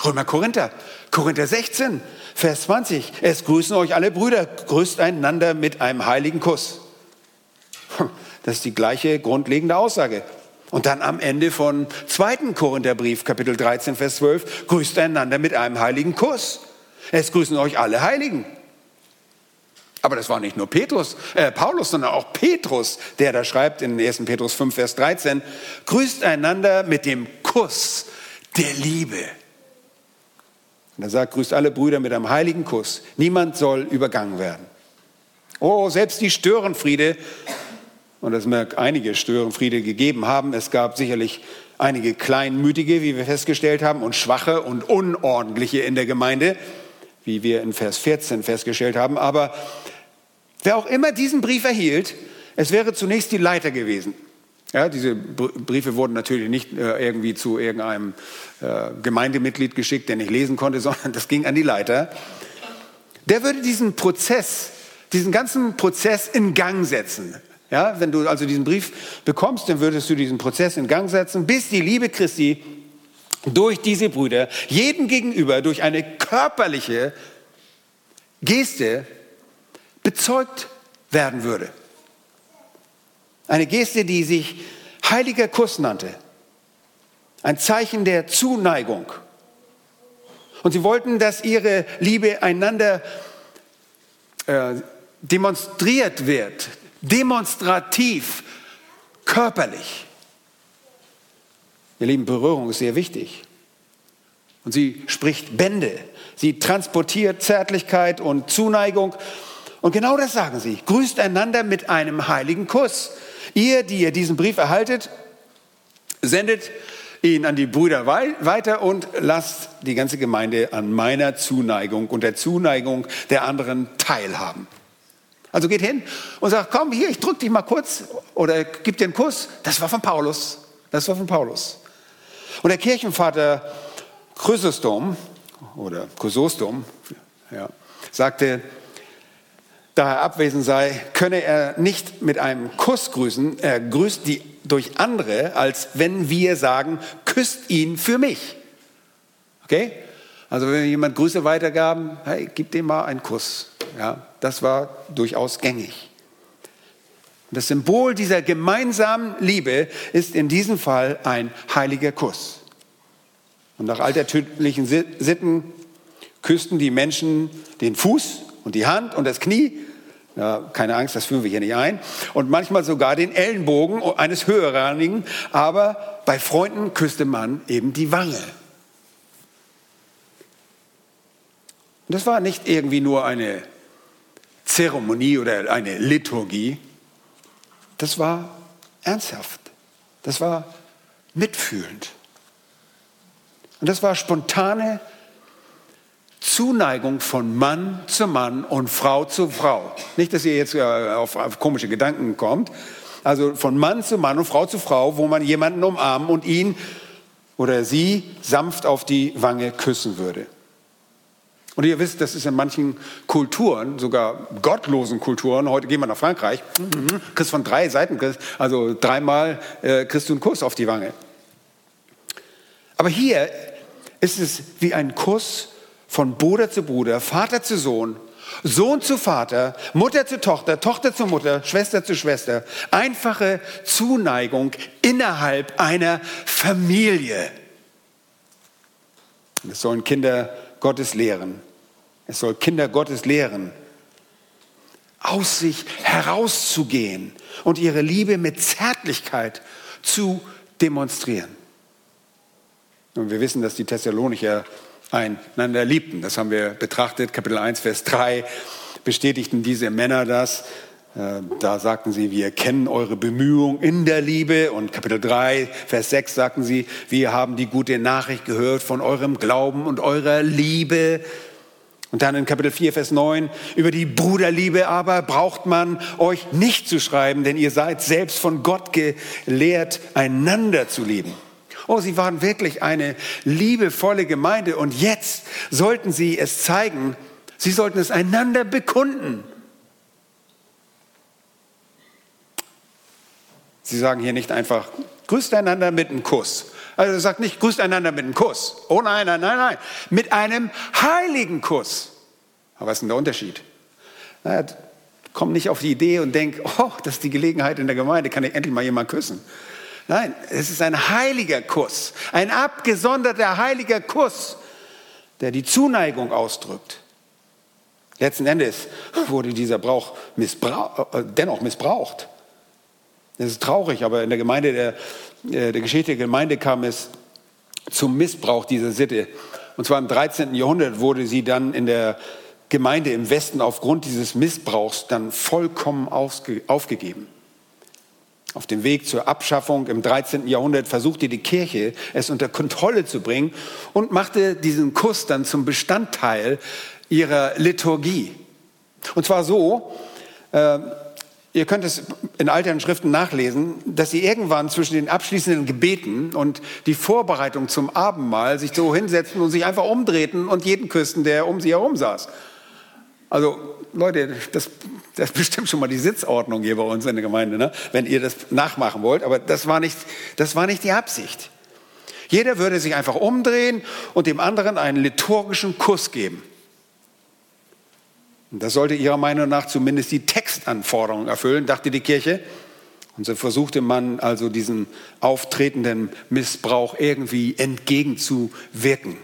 Römer Korinther, Korinther 16, Vers 20. Es grüßen euch alle Brüder, grüßt einander mit einem heiligen Kuss. Das ist die gleiche grundlegende Aussage. Und dann am Ende von 2. Korintherbrief, Kapitel 13, Vers 12, grüßt einander mit einem heiligen Kuss. Es grüßen euch alle Heiligen. Aber das war nicht nur Petrus, äh, Paulus, sondern auch Petrus, der da schreibt in 1. Petrus 5, Vers 13, grüßt einander mit dem Kuss der Liebe. Und er sagt, grüßt alle Brüder mit einem heiligen Kuss. Niemand soll übergangen werden. Oh, selbst die Störenfriede und es mag einige Störenfriede gegeben haben. Es gab sicherlich einige Kleinmütige, wie wir festgestellt haben, und Schwache und Unordentliche in der Gemeinde. wie wir in Vers 14 festgestellt haben. Aber wer auch immer diesen Brief erhielt, es wäre zunächst die Leiter gewesen. Ja, diese Briefe wurden natürlich nicht äh, irgendwie zu irgendeinem äh, Gemeindemitglied geschickt, der nicht lesen konnte, sondern das ging an die Leiter. Der würde diesen Prozess, diesen ganzen Prozess in Gang setzen. Ja, wenn du also diesen Brief bekommst, dann würdest du diesen Prozess in Gang setzen, bis die Liebe Christi durch diese Brüder jedem gegenüber durch eine körperliche Geste bezeugt werden würde. Eine Geste, die sich heiliger Kuss nannte. Ein Zeichen der Zuneigung. Und sie wollten, dass ihre Liebe einander äh, demonstriert wird, demonstrativ, körperlich. Ihr Lieben, Berührung ist sehr wichtig. Und sie spricht Bände. Sie transportiert Zärtlichkeit und Zuneigung. Und genau das sagen sie. Grüßt einander mit einem heiligen Kuss. Ihr, die ihr diesen Brief erhaltet, sendet ihn an die Brüder weiter und lasst die ganze Gemeinde an meiner Zuneigung und der Zuneigung der anderen teilhaben. Also geht hin und sagt, komm hier, ich drück dich mal kurz oder gib dir einen Kuss. Das war von Paulus. Das war von Paulus. Und der Kirchenvater Chrysostom oder Chrysostom ja, sagte, da er abwesend sei, könne er nicht mit einem Kuss grüßen. Er grüßt die durch andere, als wenn wir sagen, küsst ihn für mich. Okay? Also wenn jemand Grüße weitergaben, hey, gib dem mal einen Kuss. Ja, das war durchaus gängig. Das Symbol dieser gemeinsamen Liebe ist in diesem Fall ein heiliger Kuss. Und nach altertümlichen Sitten küssten die Menschen den Fuß und die Hand und das Knie. Ja, keine Angst, das führen wir hier nicht ein. Und manchmal sogar den Ellenbogen eines Höherrangigen. Aber bei Freunden küsste man eben die Wange. Und das war nicht irgendwie nur eine Zeremonie oder eine Liturgie. Das war ernsthaft. Das war mitfühlend. Und das war spontane Zuneigung von Mann zu Mann und Frau zu Frau. Nicht, dass ihr jetzt äh, auf, auf komische Gedanken kommt. Also von Mann zu Mann und Frau zu Frau, wo man jemanden umarmen und ihn oder sie sanft auf die Wange küssen würde. Und ihr wisst, das ist in manchen Kulturen, sogar gottlosen Kulturen, heute gehen wir nach Frankreich, mhm, kriegst von drei Seiten, also dreimal äh, kriegst du einen Kuss auf die Wange. Aber hier ist es wie ein Kuss von Bruder zu Bruder, Vater zu Sohn, Sohn zu Vater, Mutter zu Tochter, Tochter zu Mutter, Schwester zu Schwester. Einfache Zuneigung innerhalb einer Familie. Es sollen Kinder Gottes lehren. Es soll Kinder Gottes lehren, aus sich herauszugehen und ihre Liebe mit Zärtlichkeit zu demonstrieren. Und wir wissen, dass die Thessalonicher einander liebten. Das haben wir betrachtet. Kapitel 1, Vers 3 bestätigten diese Männer das. Äh, da sagten sie, wir kennen eure Bemühungen in der Liebe. Und Kapitel 3, Vers 6 sagten sie, wir haben die gute Nachricht gehört von eurem Glauben und eurer Liebe. Und dann in Kapitel 4, Vers 9, über die Bruderliebe aber braucht man euch nicht zu schreiben, denn ihr seid selbst von Gott gelehrt, einander zu lieben. Oh, sie waren wirklich eine liebevolle Gemeinde und jetzt sollten sie es zeigen, sie sollten es einander bekunden. Sie sagen hier nicht einfach, grüßt einander mit einem Kuss. Also sagt nicht, grüßt einander mit einem Kuss. Oh nein, nein, nein, nein. Mit einem heiligen Kuss. Aber was ist denn der Unterschied? Naja, komm nicht auf die Idee und denk, oh, das ist die Gelegenheit in der Gemeinde, kann ich endlich mal jemand küssen. Nein, es ist ein heiliger Kuss, ein abgesonderter heiliger Kuss, der die Zuneigung ausdrückt. Letzten Endes wurde dieser Brauch missbrauch, äh, dennoch missbraucht. Das ist traurig, aber in der Gemeinde, der, äh, der Geschichte der Gemeinde kam es zum Missbrauch dieser Sitte. Und zwar im 13. Jahrhundert wurde sie dann in der Gemeinde im Westen aufgrund dieses Missbrauchs dann vollkommen aufgegeben. Auf dem Weg zur Abschaffung im 13. Jahrhundert versuchte die Kirche, es unter Kontrolle zu bringen und machte diesen Kuss dann zum Bestandteil ihrer Liturgie. Und zwar so, äh, ihr könnt es in alten Schriften nachlesen, dass sie irgendwann zwischen den abschließenden Gebeten und die Vorbereitung zum Abendmahl sich so hinsetzten und sich einfach umdrehten und jeden küssten, der um sie herum saß. Also Leute, das, das bestimmt schon mal die Sitzordnung hier bei uns in der Gemeinde, ne? wenn ihr das nachmachen wollt. Aber das war, nicht, das war nicht die Absicht. Jeder würde sich einfach umdrehen und dem anderen einen liturgischen Kuss geben. Und das sollte ihrer Meinung nach zumindest die Textanforderungen erfüllen, dachte die Kirche. Und so versuchte man also diesen auftretenden Missbrauch irgendwie entgegenzuwirken.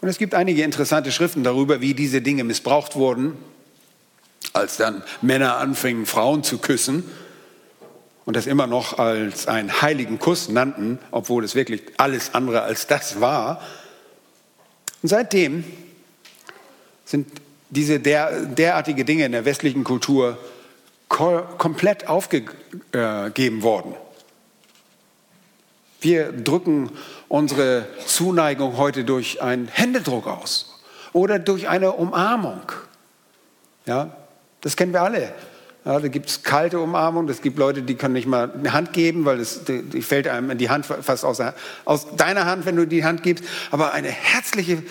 Und es gibt einige interessante Schriften darüber, wie diese Dinge missbraucht wurden, als dann Männer anfingen, Frauen zu küssen und das immer noch als einen heiligen Kuss nannten, obwohl es wirklich alles andere als das war. Und seitdem sind diese der, derartige Dinge in der westlichen Kultur komplett aufgegeben worden. Wir drücken unsere Zuneigung heute durch einen Händedruck aus oder durch eine Umarmung. Ja, das kennen wir alle. Ja, da gibt es kalte Umarmung, es gibt Leute, die können nicht mal eine Hand geben, weil es, die, die fällt einem in die Hand fast aus, aus deiner Hand, wenn du die Hand gibst. Aber eine herzliche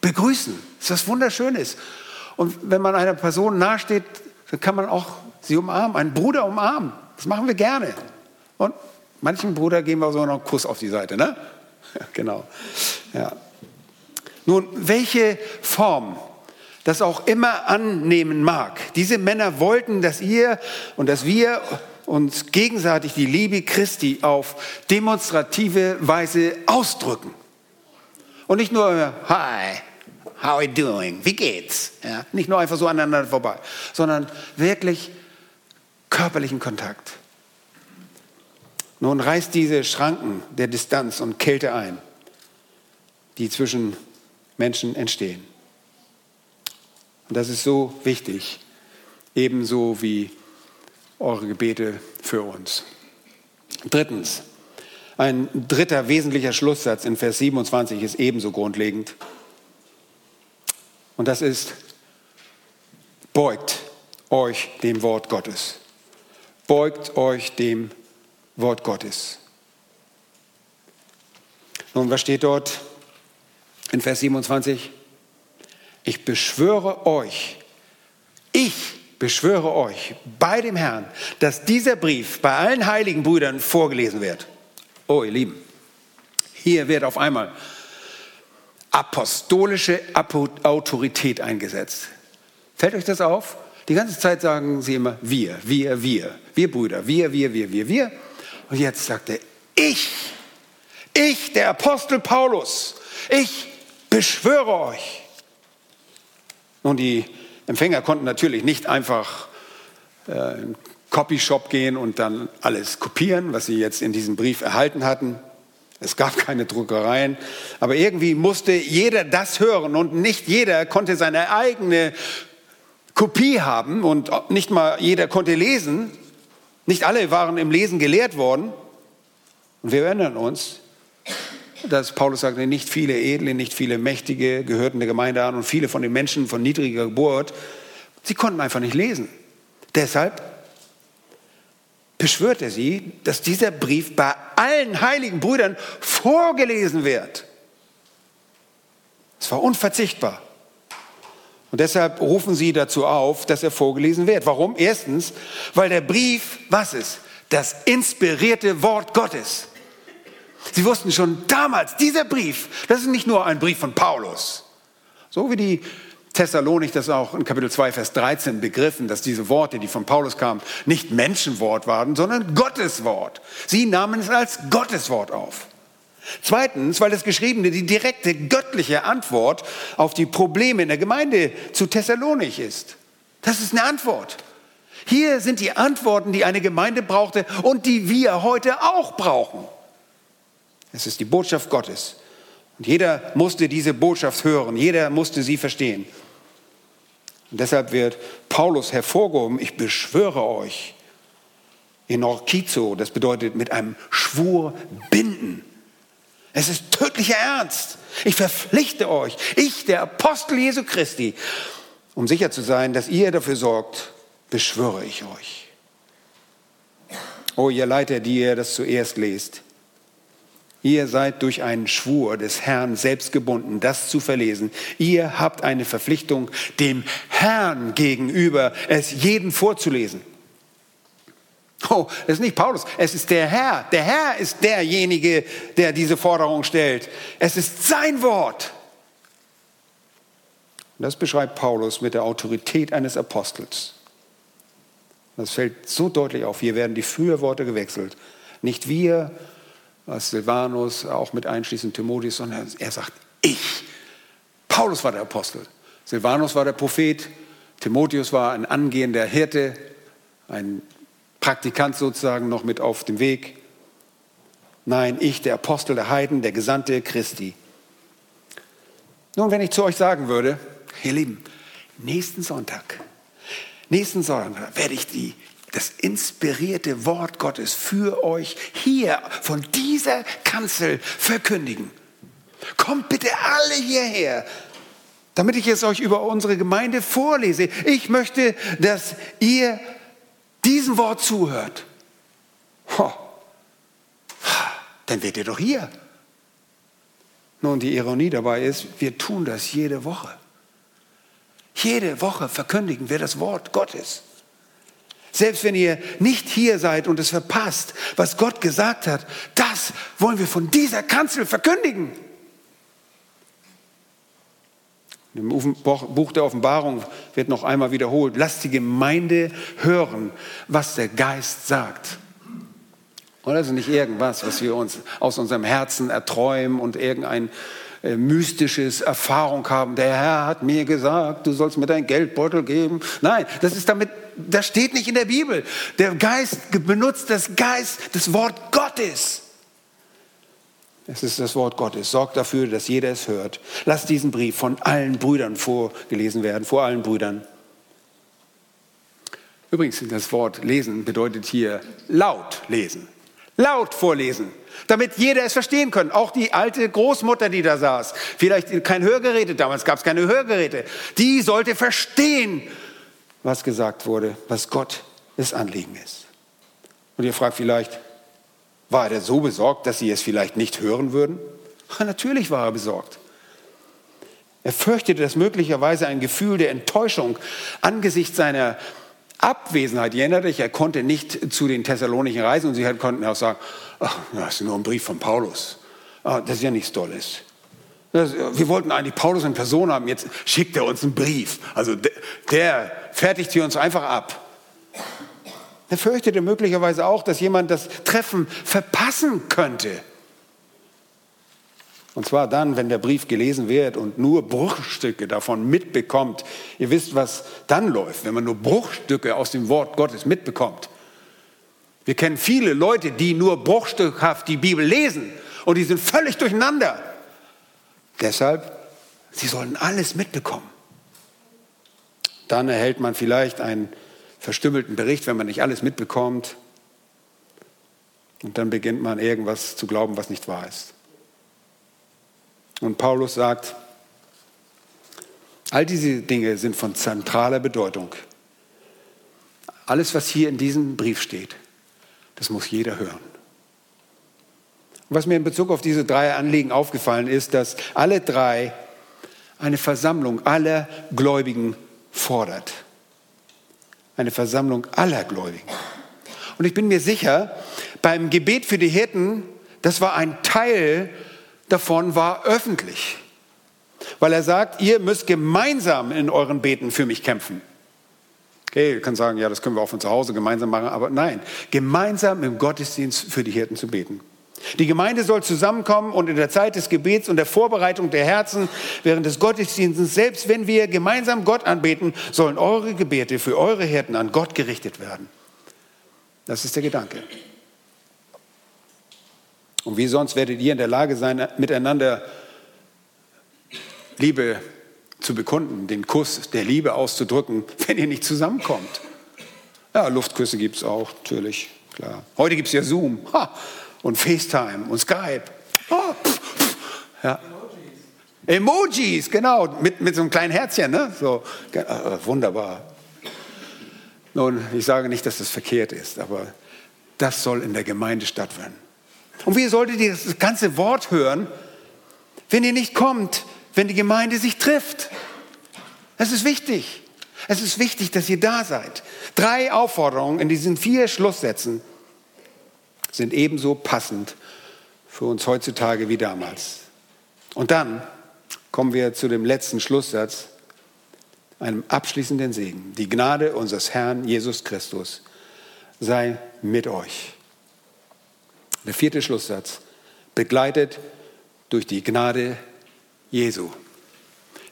begrüßen. Das ist. Und wenn man einer Person nahesteht, dann kann man auch sie umarmen, einen Bruder umarmen. Das machen wir gerne. Und manchen Bruder geben wir so noch einen Kuss auf die Seite, ne? Genau. Ja. Nun, welche Form das auch immer annehmen mag, diese Männer wollten, dass ihr und dass wir uns gegenseitig die Liebe Christi auf demonstrative Weise ausdrücken. Und nicht nur, hi, how are you doing? Wie geht's? Ja, nicht nur einfach so aneinander vorbei, sondern wirklich körperlichen Kontakt. Nun reißt diese Schranken der Distanz und Kälte ein, die zwischen Menschen entstehen. Und das ist so wichtig, ebenso wie eure Gebete für uns. Drittens, ein dritter wesentlicher Schlusssatz in Vers 27 ist ebenso grundlegend. Und das ist, beugt euch dem Wort Gottes. Beugt euch dem Wort Gottes. Nun, was steht dort in Vers 27? Ich beschwöre euch, ich beschwöre euch bei dem Herrn, dass dieser Brief bei allen heiligen Brüdern vorgelesen wird. Oh, ihr Lieben, hier wird auf einmal apostolische Autorität eingesetzt. Fällt euch das auf? Die ganze Zeit sagen sie immer wir, wir, wir, wir Brüder, wir, wir, wir, wir, wir. Und jetzt sagt er, ich, ich, der Apostel Paulus, ich beschwöre euch. Nun, die Empfänger konnten natürlich nicht einfach äh, in einen Copyshop gehen und dann alles kopieren, was sie jetzt in diesem Brief erhalten hatten. Es gab keine Druckereien, aber irgendwie musste jeder das hören und nicht jeder konnte seine eigene Kopie haben und nicht mal jeder konnte lesen. Nicht alle waren im Lesen gelehrt worden. Und wir erinnern uns, dass Paulus sagte, nicht viele Edle, nicht viele Mächtige gehörten der Gemeinde an und viele von den Menschen von niedriger Geburt, sie konnten einfach nicht lesen. Deshalb beschwört er sie, dass dieser Brief bei allen heiligen Brüdern vorgelesen wird. Es war unverzichtbar. Und deshalb rufen sie dazu auf, dass er vorgelesen wird. Warum? Erstens, weil der Brief, was ist? Das inspirierte Wort Gottes. Sie wussten schon damals, dieser Brief, das ist nicht nur ein Brief von Paulus. So wie die Thessalonik das auch in Kapitel 2, Vers 13 begriffen, dass diese Worte, die von Paulus kamen, nicht Menschenwort waren, sondern Gottes Wort. Sie nahmen es als Gottes Wort auf. Zweitens, weil das Geschriebene die direkte göttliche Antwort auf die Probleme in der Gemeinde zu Thessalonik ist. Das ist eine Antwort. Hier sind die Antworten, die eine Gemeinde brauchte und die wir heute auch brauchen. Es ist die Botschaft Gottes. Und jeder musste diese Botschaft hören, jeder musste sie verstehen. Und deshalb wird Paulus hervorgehoben, ich beschwöre euch, in Orkizo, das bedeutet mit einem Schwur binden. Es ist tödlicher Ernst. Ich verpflichte euch, ich, der Apostel Jesu Christi, um sicher zu sein, dass ihr dafür sorgt, beschwöre ich euch. Oh, ihr Leiter, die ihr das zuerst lest, Ihr seid durch einen Schwur des Herrn selbst gebunden, das zu verlesen. Ihr habt eine Verpflichtung, dem Herrn gegenüber es jeden vorzulesen. Oh, es ist nicht Paulus, es ist der Herr. Der Herr ist derjenige, der diese Forderung stellt. Es ist sein Wort. Das beschreibt Paulus mit der Autorität eines Apostels. Das fällt so deutlich auf. Hier werden die Fürworte gewechselt. Nicht wir, Silvanus auch mit einschließend Timotheus, sondern er sagt, ich. Paulus war der Apostel, Silvanus war der Prophet, Timotheus war ein angehender Hirte, ein Praktikant sozusagen noch mit auf dem Weg. Nein, ich, der Apostel der Heiden, der Gesandte Christi. Nun, wenn ich zu euch sagen würde, ihr Lieben, nächsten Sonntag, nächsten Sonntag werde ich die das inspirierte Wort Gottes für euch hier von dieser Kanzel verkündigen. Kommt bitte alle hierher, damit ich es euch über unsere Gemeinde vorlese. Ich möchte, dass ihr diesem Wort zuhört. Ho. Dann werdet ihr doch hier. Nun, die Ironie dabei ist, wir tun das jede Woche. Jede Woche verkündigen wir das Wort Gottes. Selbst wenn ihr nicht hier seid und es verpasst, was Gott gesagt hat, das wollen wir von dieser Kanzel verkündigen. Im Buch der Offenbarung wird noch einmal wiederholt, lasst die Gemeinde hören, was der Geist sagt. Und das ist nicht irgendwas, was wir uns aus unserem Herzen erträumen und irgendein äh, mystisches Erfahrung haben. Der Herr hat mir gesagt, du sollst mir deinen Geldbeutel geben. Nein, das ist damit, das steht nicht in der Bibel. Der Geist benutzt das Geist, das Wort Gottes. Es ist das Wort Gottes. Sorgt dafür, dass jeder es hört. Lass diesen Brief von allen Brüdern vorgelesen werden, vor allen Brüdern. Übrigens, das Wort lesen bedeutet hier laut lesen. Laut vorlesen damit jeder es verstehen kann. Auch die alte Großmutter, die da saß, vielleicht kein Hörgeräte, damals gab es keine Hörgeräte, die sollte verstehen, was gesagt wurde, was Gott das Anliegen ist. Und ihr fragt vielleicht, war er so besorgt, dass sie es vielleicht nicht hören würden? Ja, natürlich war er besorgt. Er fürchtete, dass möglicherweise ein Gefühl der Enttäuschung angesichts seiner Abwesenheit, ihr erinnert euch, er konnte nicht zu den Thessalonischen reisen und sie konnten auch sagen, ach, das ist nur ein Brief von Paulus. Ah, das ist ja nichts Tolles. Das, wir wollten eigentlich Paulus in Person haben, jetzt schickt er uns einen Brief. Also der, der fertigt hier uns einfach ab. Er fürchtete möglicherweise auch, dass jemand das Treffen verpassen könnte. Und zwar dann, wenn der Brief gelesen wird und nur Bruchstücke davon mitbekommt. Ihr wisst, was dann läuft, wenn man nur Bruchstücke aus dem Wort Gottes mitbekommt. Wir kennen viele Leute, die nur bruchstückhaft die Bibel lesen und die sind völlig durcheinander. Deshalb, sie sollen alles mitbekommen. Dann erhält man vielleicht einen verstümmelten Bericht, wenn man nicht alles mitbekommt. Und dann beginnt man irgendwas zu glauben, was nicht wahr ist. Und Paulus sagt, all diese Dinge sind von zentraler Bedeutung. Alles, was hier in diesem Brief steht, das muss jeder hören. Was mir in Bezug auf diese drei Anliegen aufgefallen ist, dass alle drei eine Versammlung aller Gläubigen fordert. Eine Versammlung aller Gläubigen. Und ich bin mir sicher, beim Gebet für die Hirten, das war ein Teil davon war öffentlich. Weil er sagt, ihr müsst gemeinsam in euren Beten für mich kämpfen. Okay, ihr könnt sagen, ja, das können wir auch von zu Hause gemeinsam machen, aber nein, gemeinsam im Gottesdienst für die Hirten zu beten. Die Gemeinde soll zusammenkommen und in der Zeit des Gebets und der Vorbereitung der Herzen während des Gottesdienstes, selbst wenn wir gemeinsam Gott anbeten, sollen eure Gebete für eure Hirten an Gott gerichtet werden. Das ist der Gedanke. Und wie sonst werdet ihr in der Lage sein, miteinander Liebe zu bekunden, den Kuss der Liebe auszudrücken, wenn ihr nicht zusammenkommt? Ja, Luftküsse gibt es auch, natürlich, klar. Heute gibt es ja Zoom ha, und FaceTime und Skype. Ha, pff, Ja. Emojis. Emojis, genau, mit, mit so einem kleinen Herzchen, ne? So, äh, wunderbar. Nun, ich sage nicht, dass das verkehrt ist, aber das soll in der Gemeinde stattfinden. Und wie solltet ihr das ganze Wort hören, wenn ihr nicht kommt, wenn die Gemeinde sich trifft? Das ist wichtig. Es ist wichtig, dass ihr da seid. Drei Aufforderungen in diesen vier Schlusssätzen sind ebenso passend für uns heutzutage wie damals. Und dann kommen wir zu dem letzten Schlusssatz, einem abschließenden Segen. Die Gnade unseres Herrn Jesus Christus sei mit euch. Der vierte Schlusssatz, begleitet durch die Gnade Jesu.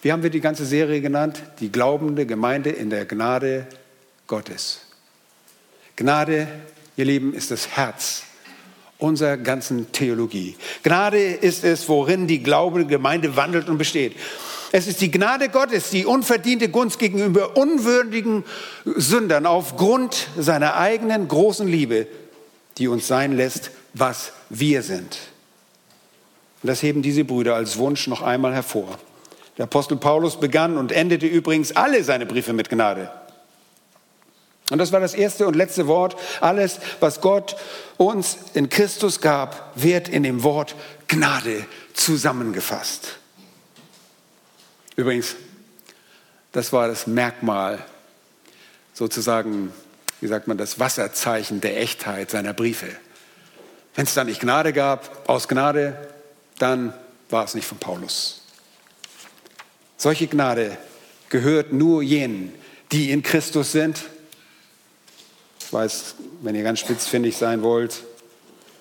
Wie haben wir die ganze Serie genannt? Die glaubende Gemeinde in der Gnade Gottes. Gnade, ihr Lieben, ist das Herz unserer ganzen Theologie. Gnade ist es, worin die glaubende Gemeinde wandelt und besteht. Es ist die Gnade Gottes, die unverdiente Gunst gegenüber unwürdigen Sündern aufgrund seiner eigenen großen Liebe, die uns sein lässt, was wir sind. Und das heben diese Brüder als Wunsch noch einmal hervor. Der Apostel Paulus begann und endete übrigens alle seine Briefe mit Gnade. Und das war das erste und letzte Wort. Alles, was Gott uns in Christus gab, wird in dem Wort Gnade zusammengefasst. Übrigens, das war das Merkmal, sozusagen, wie sagt man, das Wasserzeichen der Echtheit seiner Briefe. Wenn es da nicht Gnade gab, aus Gnade, dann war es nicht von Paulus. Solche Gnade gehört nur jenen, die in Christus sind ich weiß, wenn ihr ganz spitzfindig sein wollt,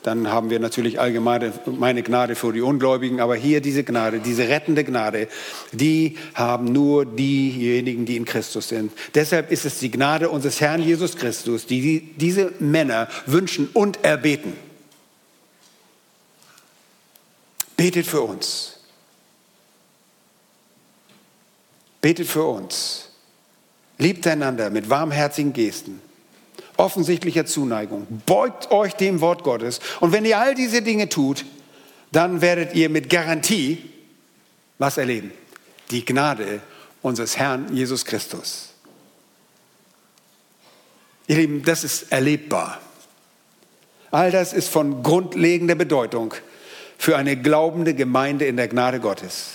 dann haben wir natürlich allgemeine meine Gnade für die Ungläubigen, aber hier diese Gnade, diese rettende Gnade, die haben nur diejenigen, die in Christus sind. Deshalb ist es die Gnade unseres Herrn Jesus Christus, die diese Männer wünschen und erbeten. Betet für uns. Betet für uns. Liebt einander mit warmherzigen Gesten offensichtlicher Zuneigung. Beugt euch dem Wort Gottes. Und wenn ihr all diese Dinge tut, dann werdet ihr mit Garantie was erleben? Die Gnade unseres Herrn Jesus Christus. Ihr Lieben, das ist erlebbar. All das ist von grundlegender Bedeutung für eine glaubende Gemeinde in der Gnade Gottes.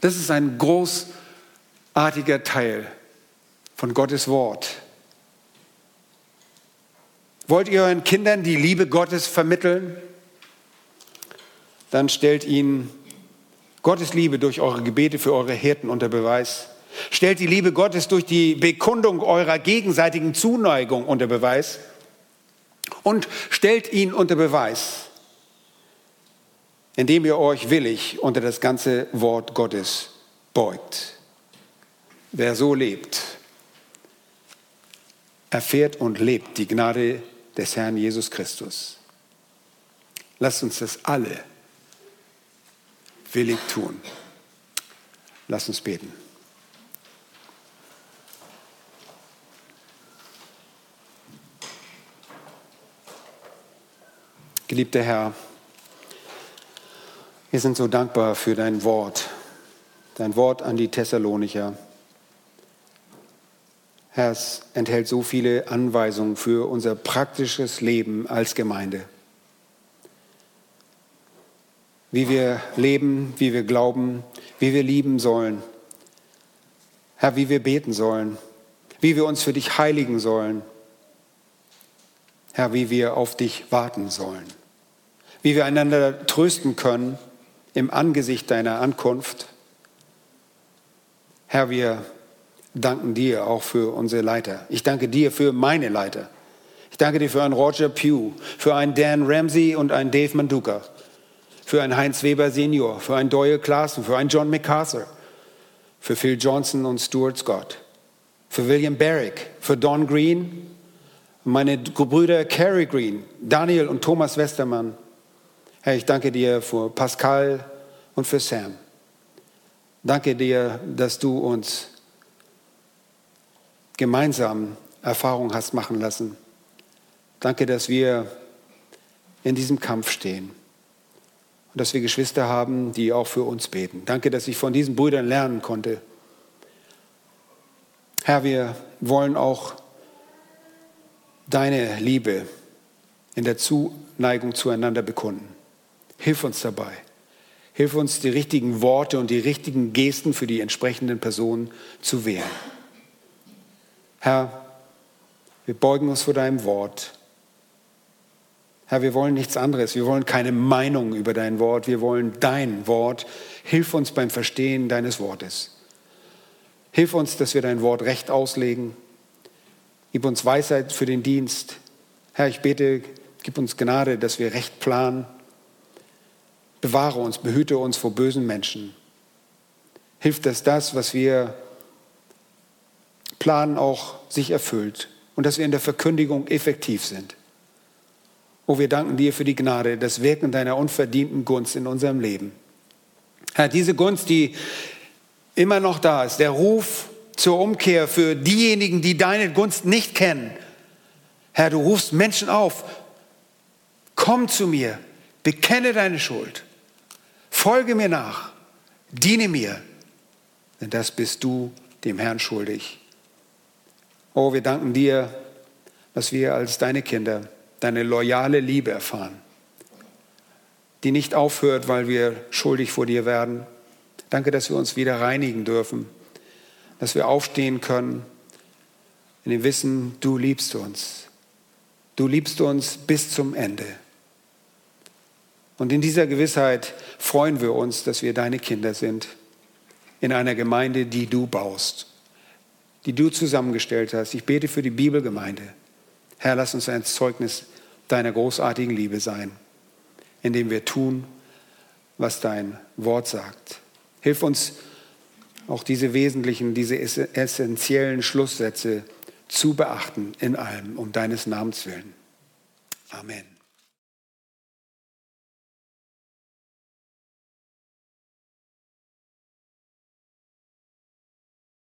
Das ist ein großartiger Teil von Gottes Wort. Wollt ihr euren Kindern die Liebe Gottes vermitteln? Dann stellt ihnen Gottes Liebe durch eure Gebete für eure Hirten unter Beweis. Stellt die Liebe Gottes durch die Bekundung eurer gegenseitigen Zuneigung unter Beweis. Und stellt ihn unter Beweis, indem ihr euch willig unter das ganze Wort Gottes beugt. Wer so lebt, erfährt und lebt die Gnade des Herrn Jesus Christus. Lasst uns das alle willig tun. Lasst uns beten. Geliebter Herr, wir sind so dankbar für dein Wort, dein Wort an die Thessalonicher. Herr, es enthält so viele Anweisungen für unser praktisches Leben als Gemeinde. Wie wir leben, wie wir glauben, wie wir lieben sollen. Herr, wie wir beten sollen, wie wir uns für dich heiligen sollen. Herr, wie wir auf dich warten sollen. Wie wir einander trösten können im Angesicht deiner Ankunft. Herr, wir danken dir auch für unsere Leiter. Ich danke dir für meine Leiter. Ich danke dir für einen Roger Pugh, für einen Dan Ramsey und einen Dave Manduka, für einen Heinz Weber Senior, für einen Doyle Klaassen, für einen John MacArthur, für Phil Johnson und Stuart Scott, für William Barrick, für Don Green, meine Brüder Carrie Green, Daniel und Thomas Westermann. Herr, ich danke dir für Pascal und für Sam. Danke dir, dass du uns gemeinsam Erfahrung hast machen lassen. Danke, dass wir in diesem Kampf stehen. und dass wir Geschwister haben, die auch für uns beten. Danke, dass ich von diesen Brüdern lernen konnte. Herr, wir wollen auch deine Liebe in der Zuneigung zueinander bekunden. Hilf uns dabei. Hilf uns, die richtigen Worte und die richtigen Gesten für die entsprechenden Personen zu wählen. Herr, wir beugen uns vor deinem Wort. Herr, wir wollen nichts anderes. Wir wollen keine Meinung über dein Wort. Wir wollen dein Wort. Hilf uns beim Verstehen deines Wortes. Hilf uns, dass wir dein Wort recht auslegen. Gib uns Weisheit für den Dienst. Herr, ich bete, gib uns Gnade, dass wir recht planen. Bewahre uns, behüte uns vor bösen Menschen. Hilf, dass das, was wir planen, auch sich erfüllt und dass wir in der Verkündigung effektiv sind. Oh, wir danken dir für die Gnade, das Wirken deiner unverdienten Gunst in unserem Leben. Herr, diese Gunst, die immer noch da ist, der Ruf zur Umkehr für diejenigen, die deine Gunst nicht kennen. Herr, du rufst Menschen auf, komm zu mir, bekenne deine Schuld, folge mir nach, diene mir, denn das bist du dem Herrn schuldig. Oh, wir danken dir, dass wir als deine Kinder deine loyale Liebe erfahren, die nicht aufhört, weil wir schuldig vor dir werden. Danke, dass wir uns wieder reinigen dürfen, dass wir aufstehen können in dem Wissen, du liebst uns. Du liebst uns bis zum Ende. Und in dieser Gewissheit freuen wir uns, dass wir deine Kinder sind, in einer Gemeinde, die du baust die du zusammengestellt hast. Ich bete für die Bibelgemeinde. Herr, lass uns ein Zeugnis deiner großartigen Liebe sein, indem wir tun, was dein Wort sagt. Hilf uns auch diese wesentlichen, diese essentiellen Schlusssätze zu beachten in allem, um deines Namens willen. Amen.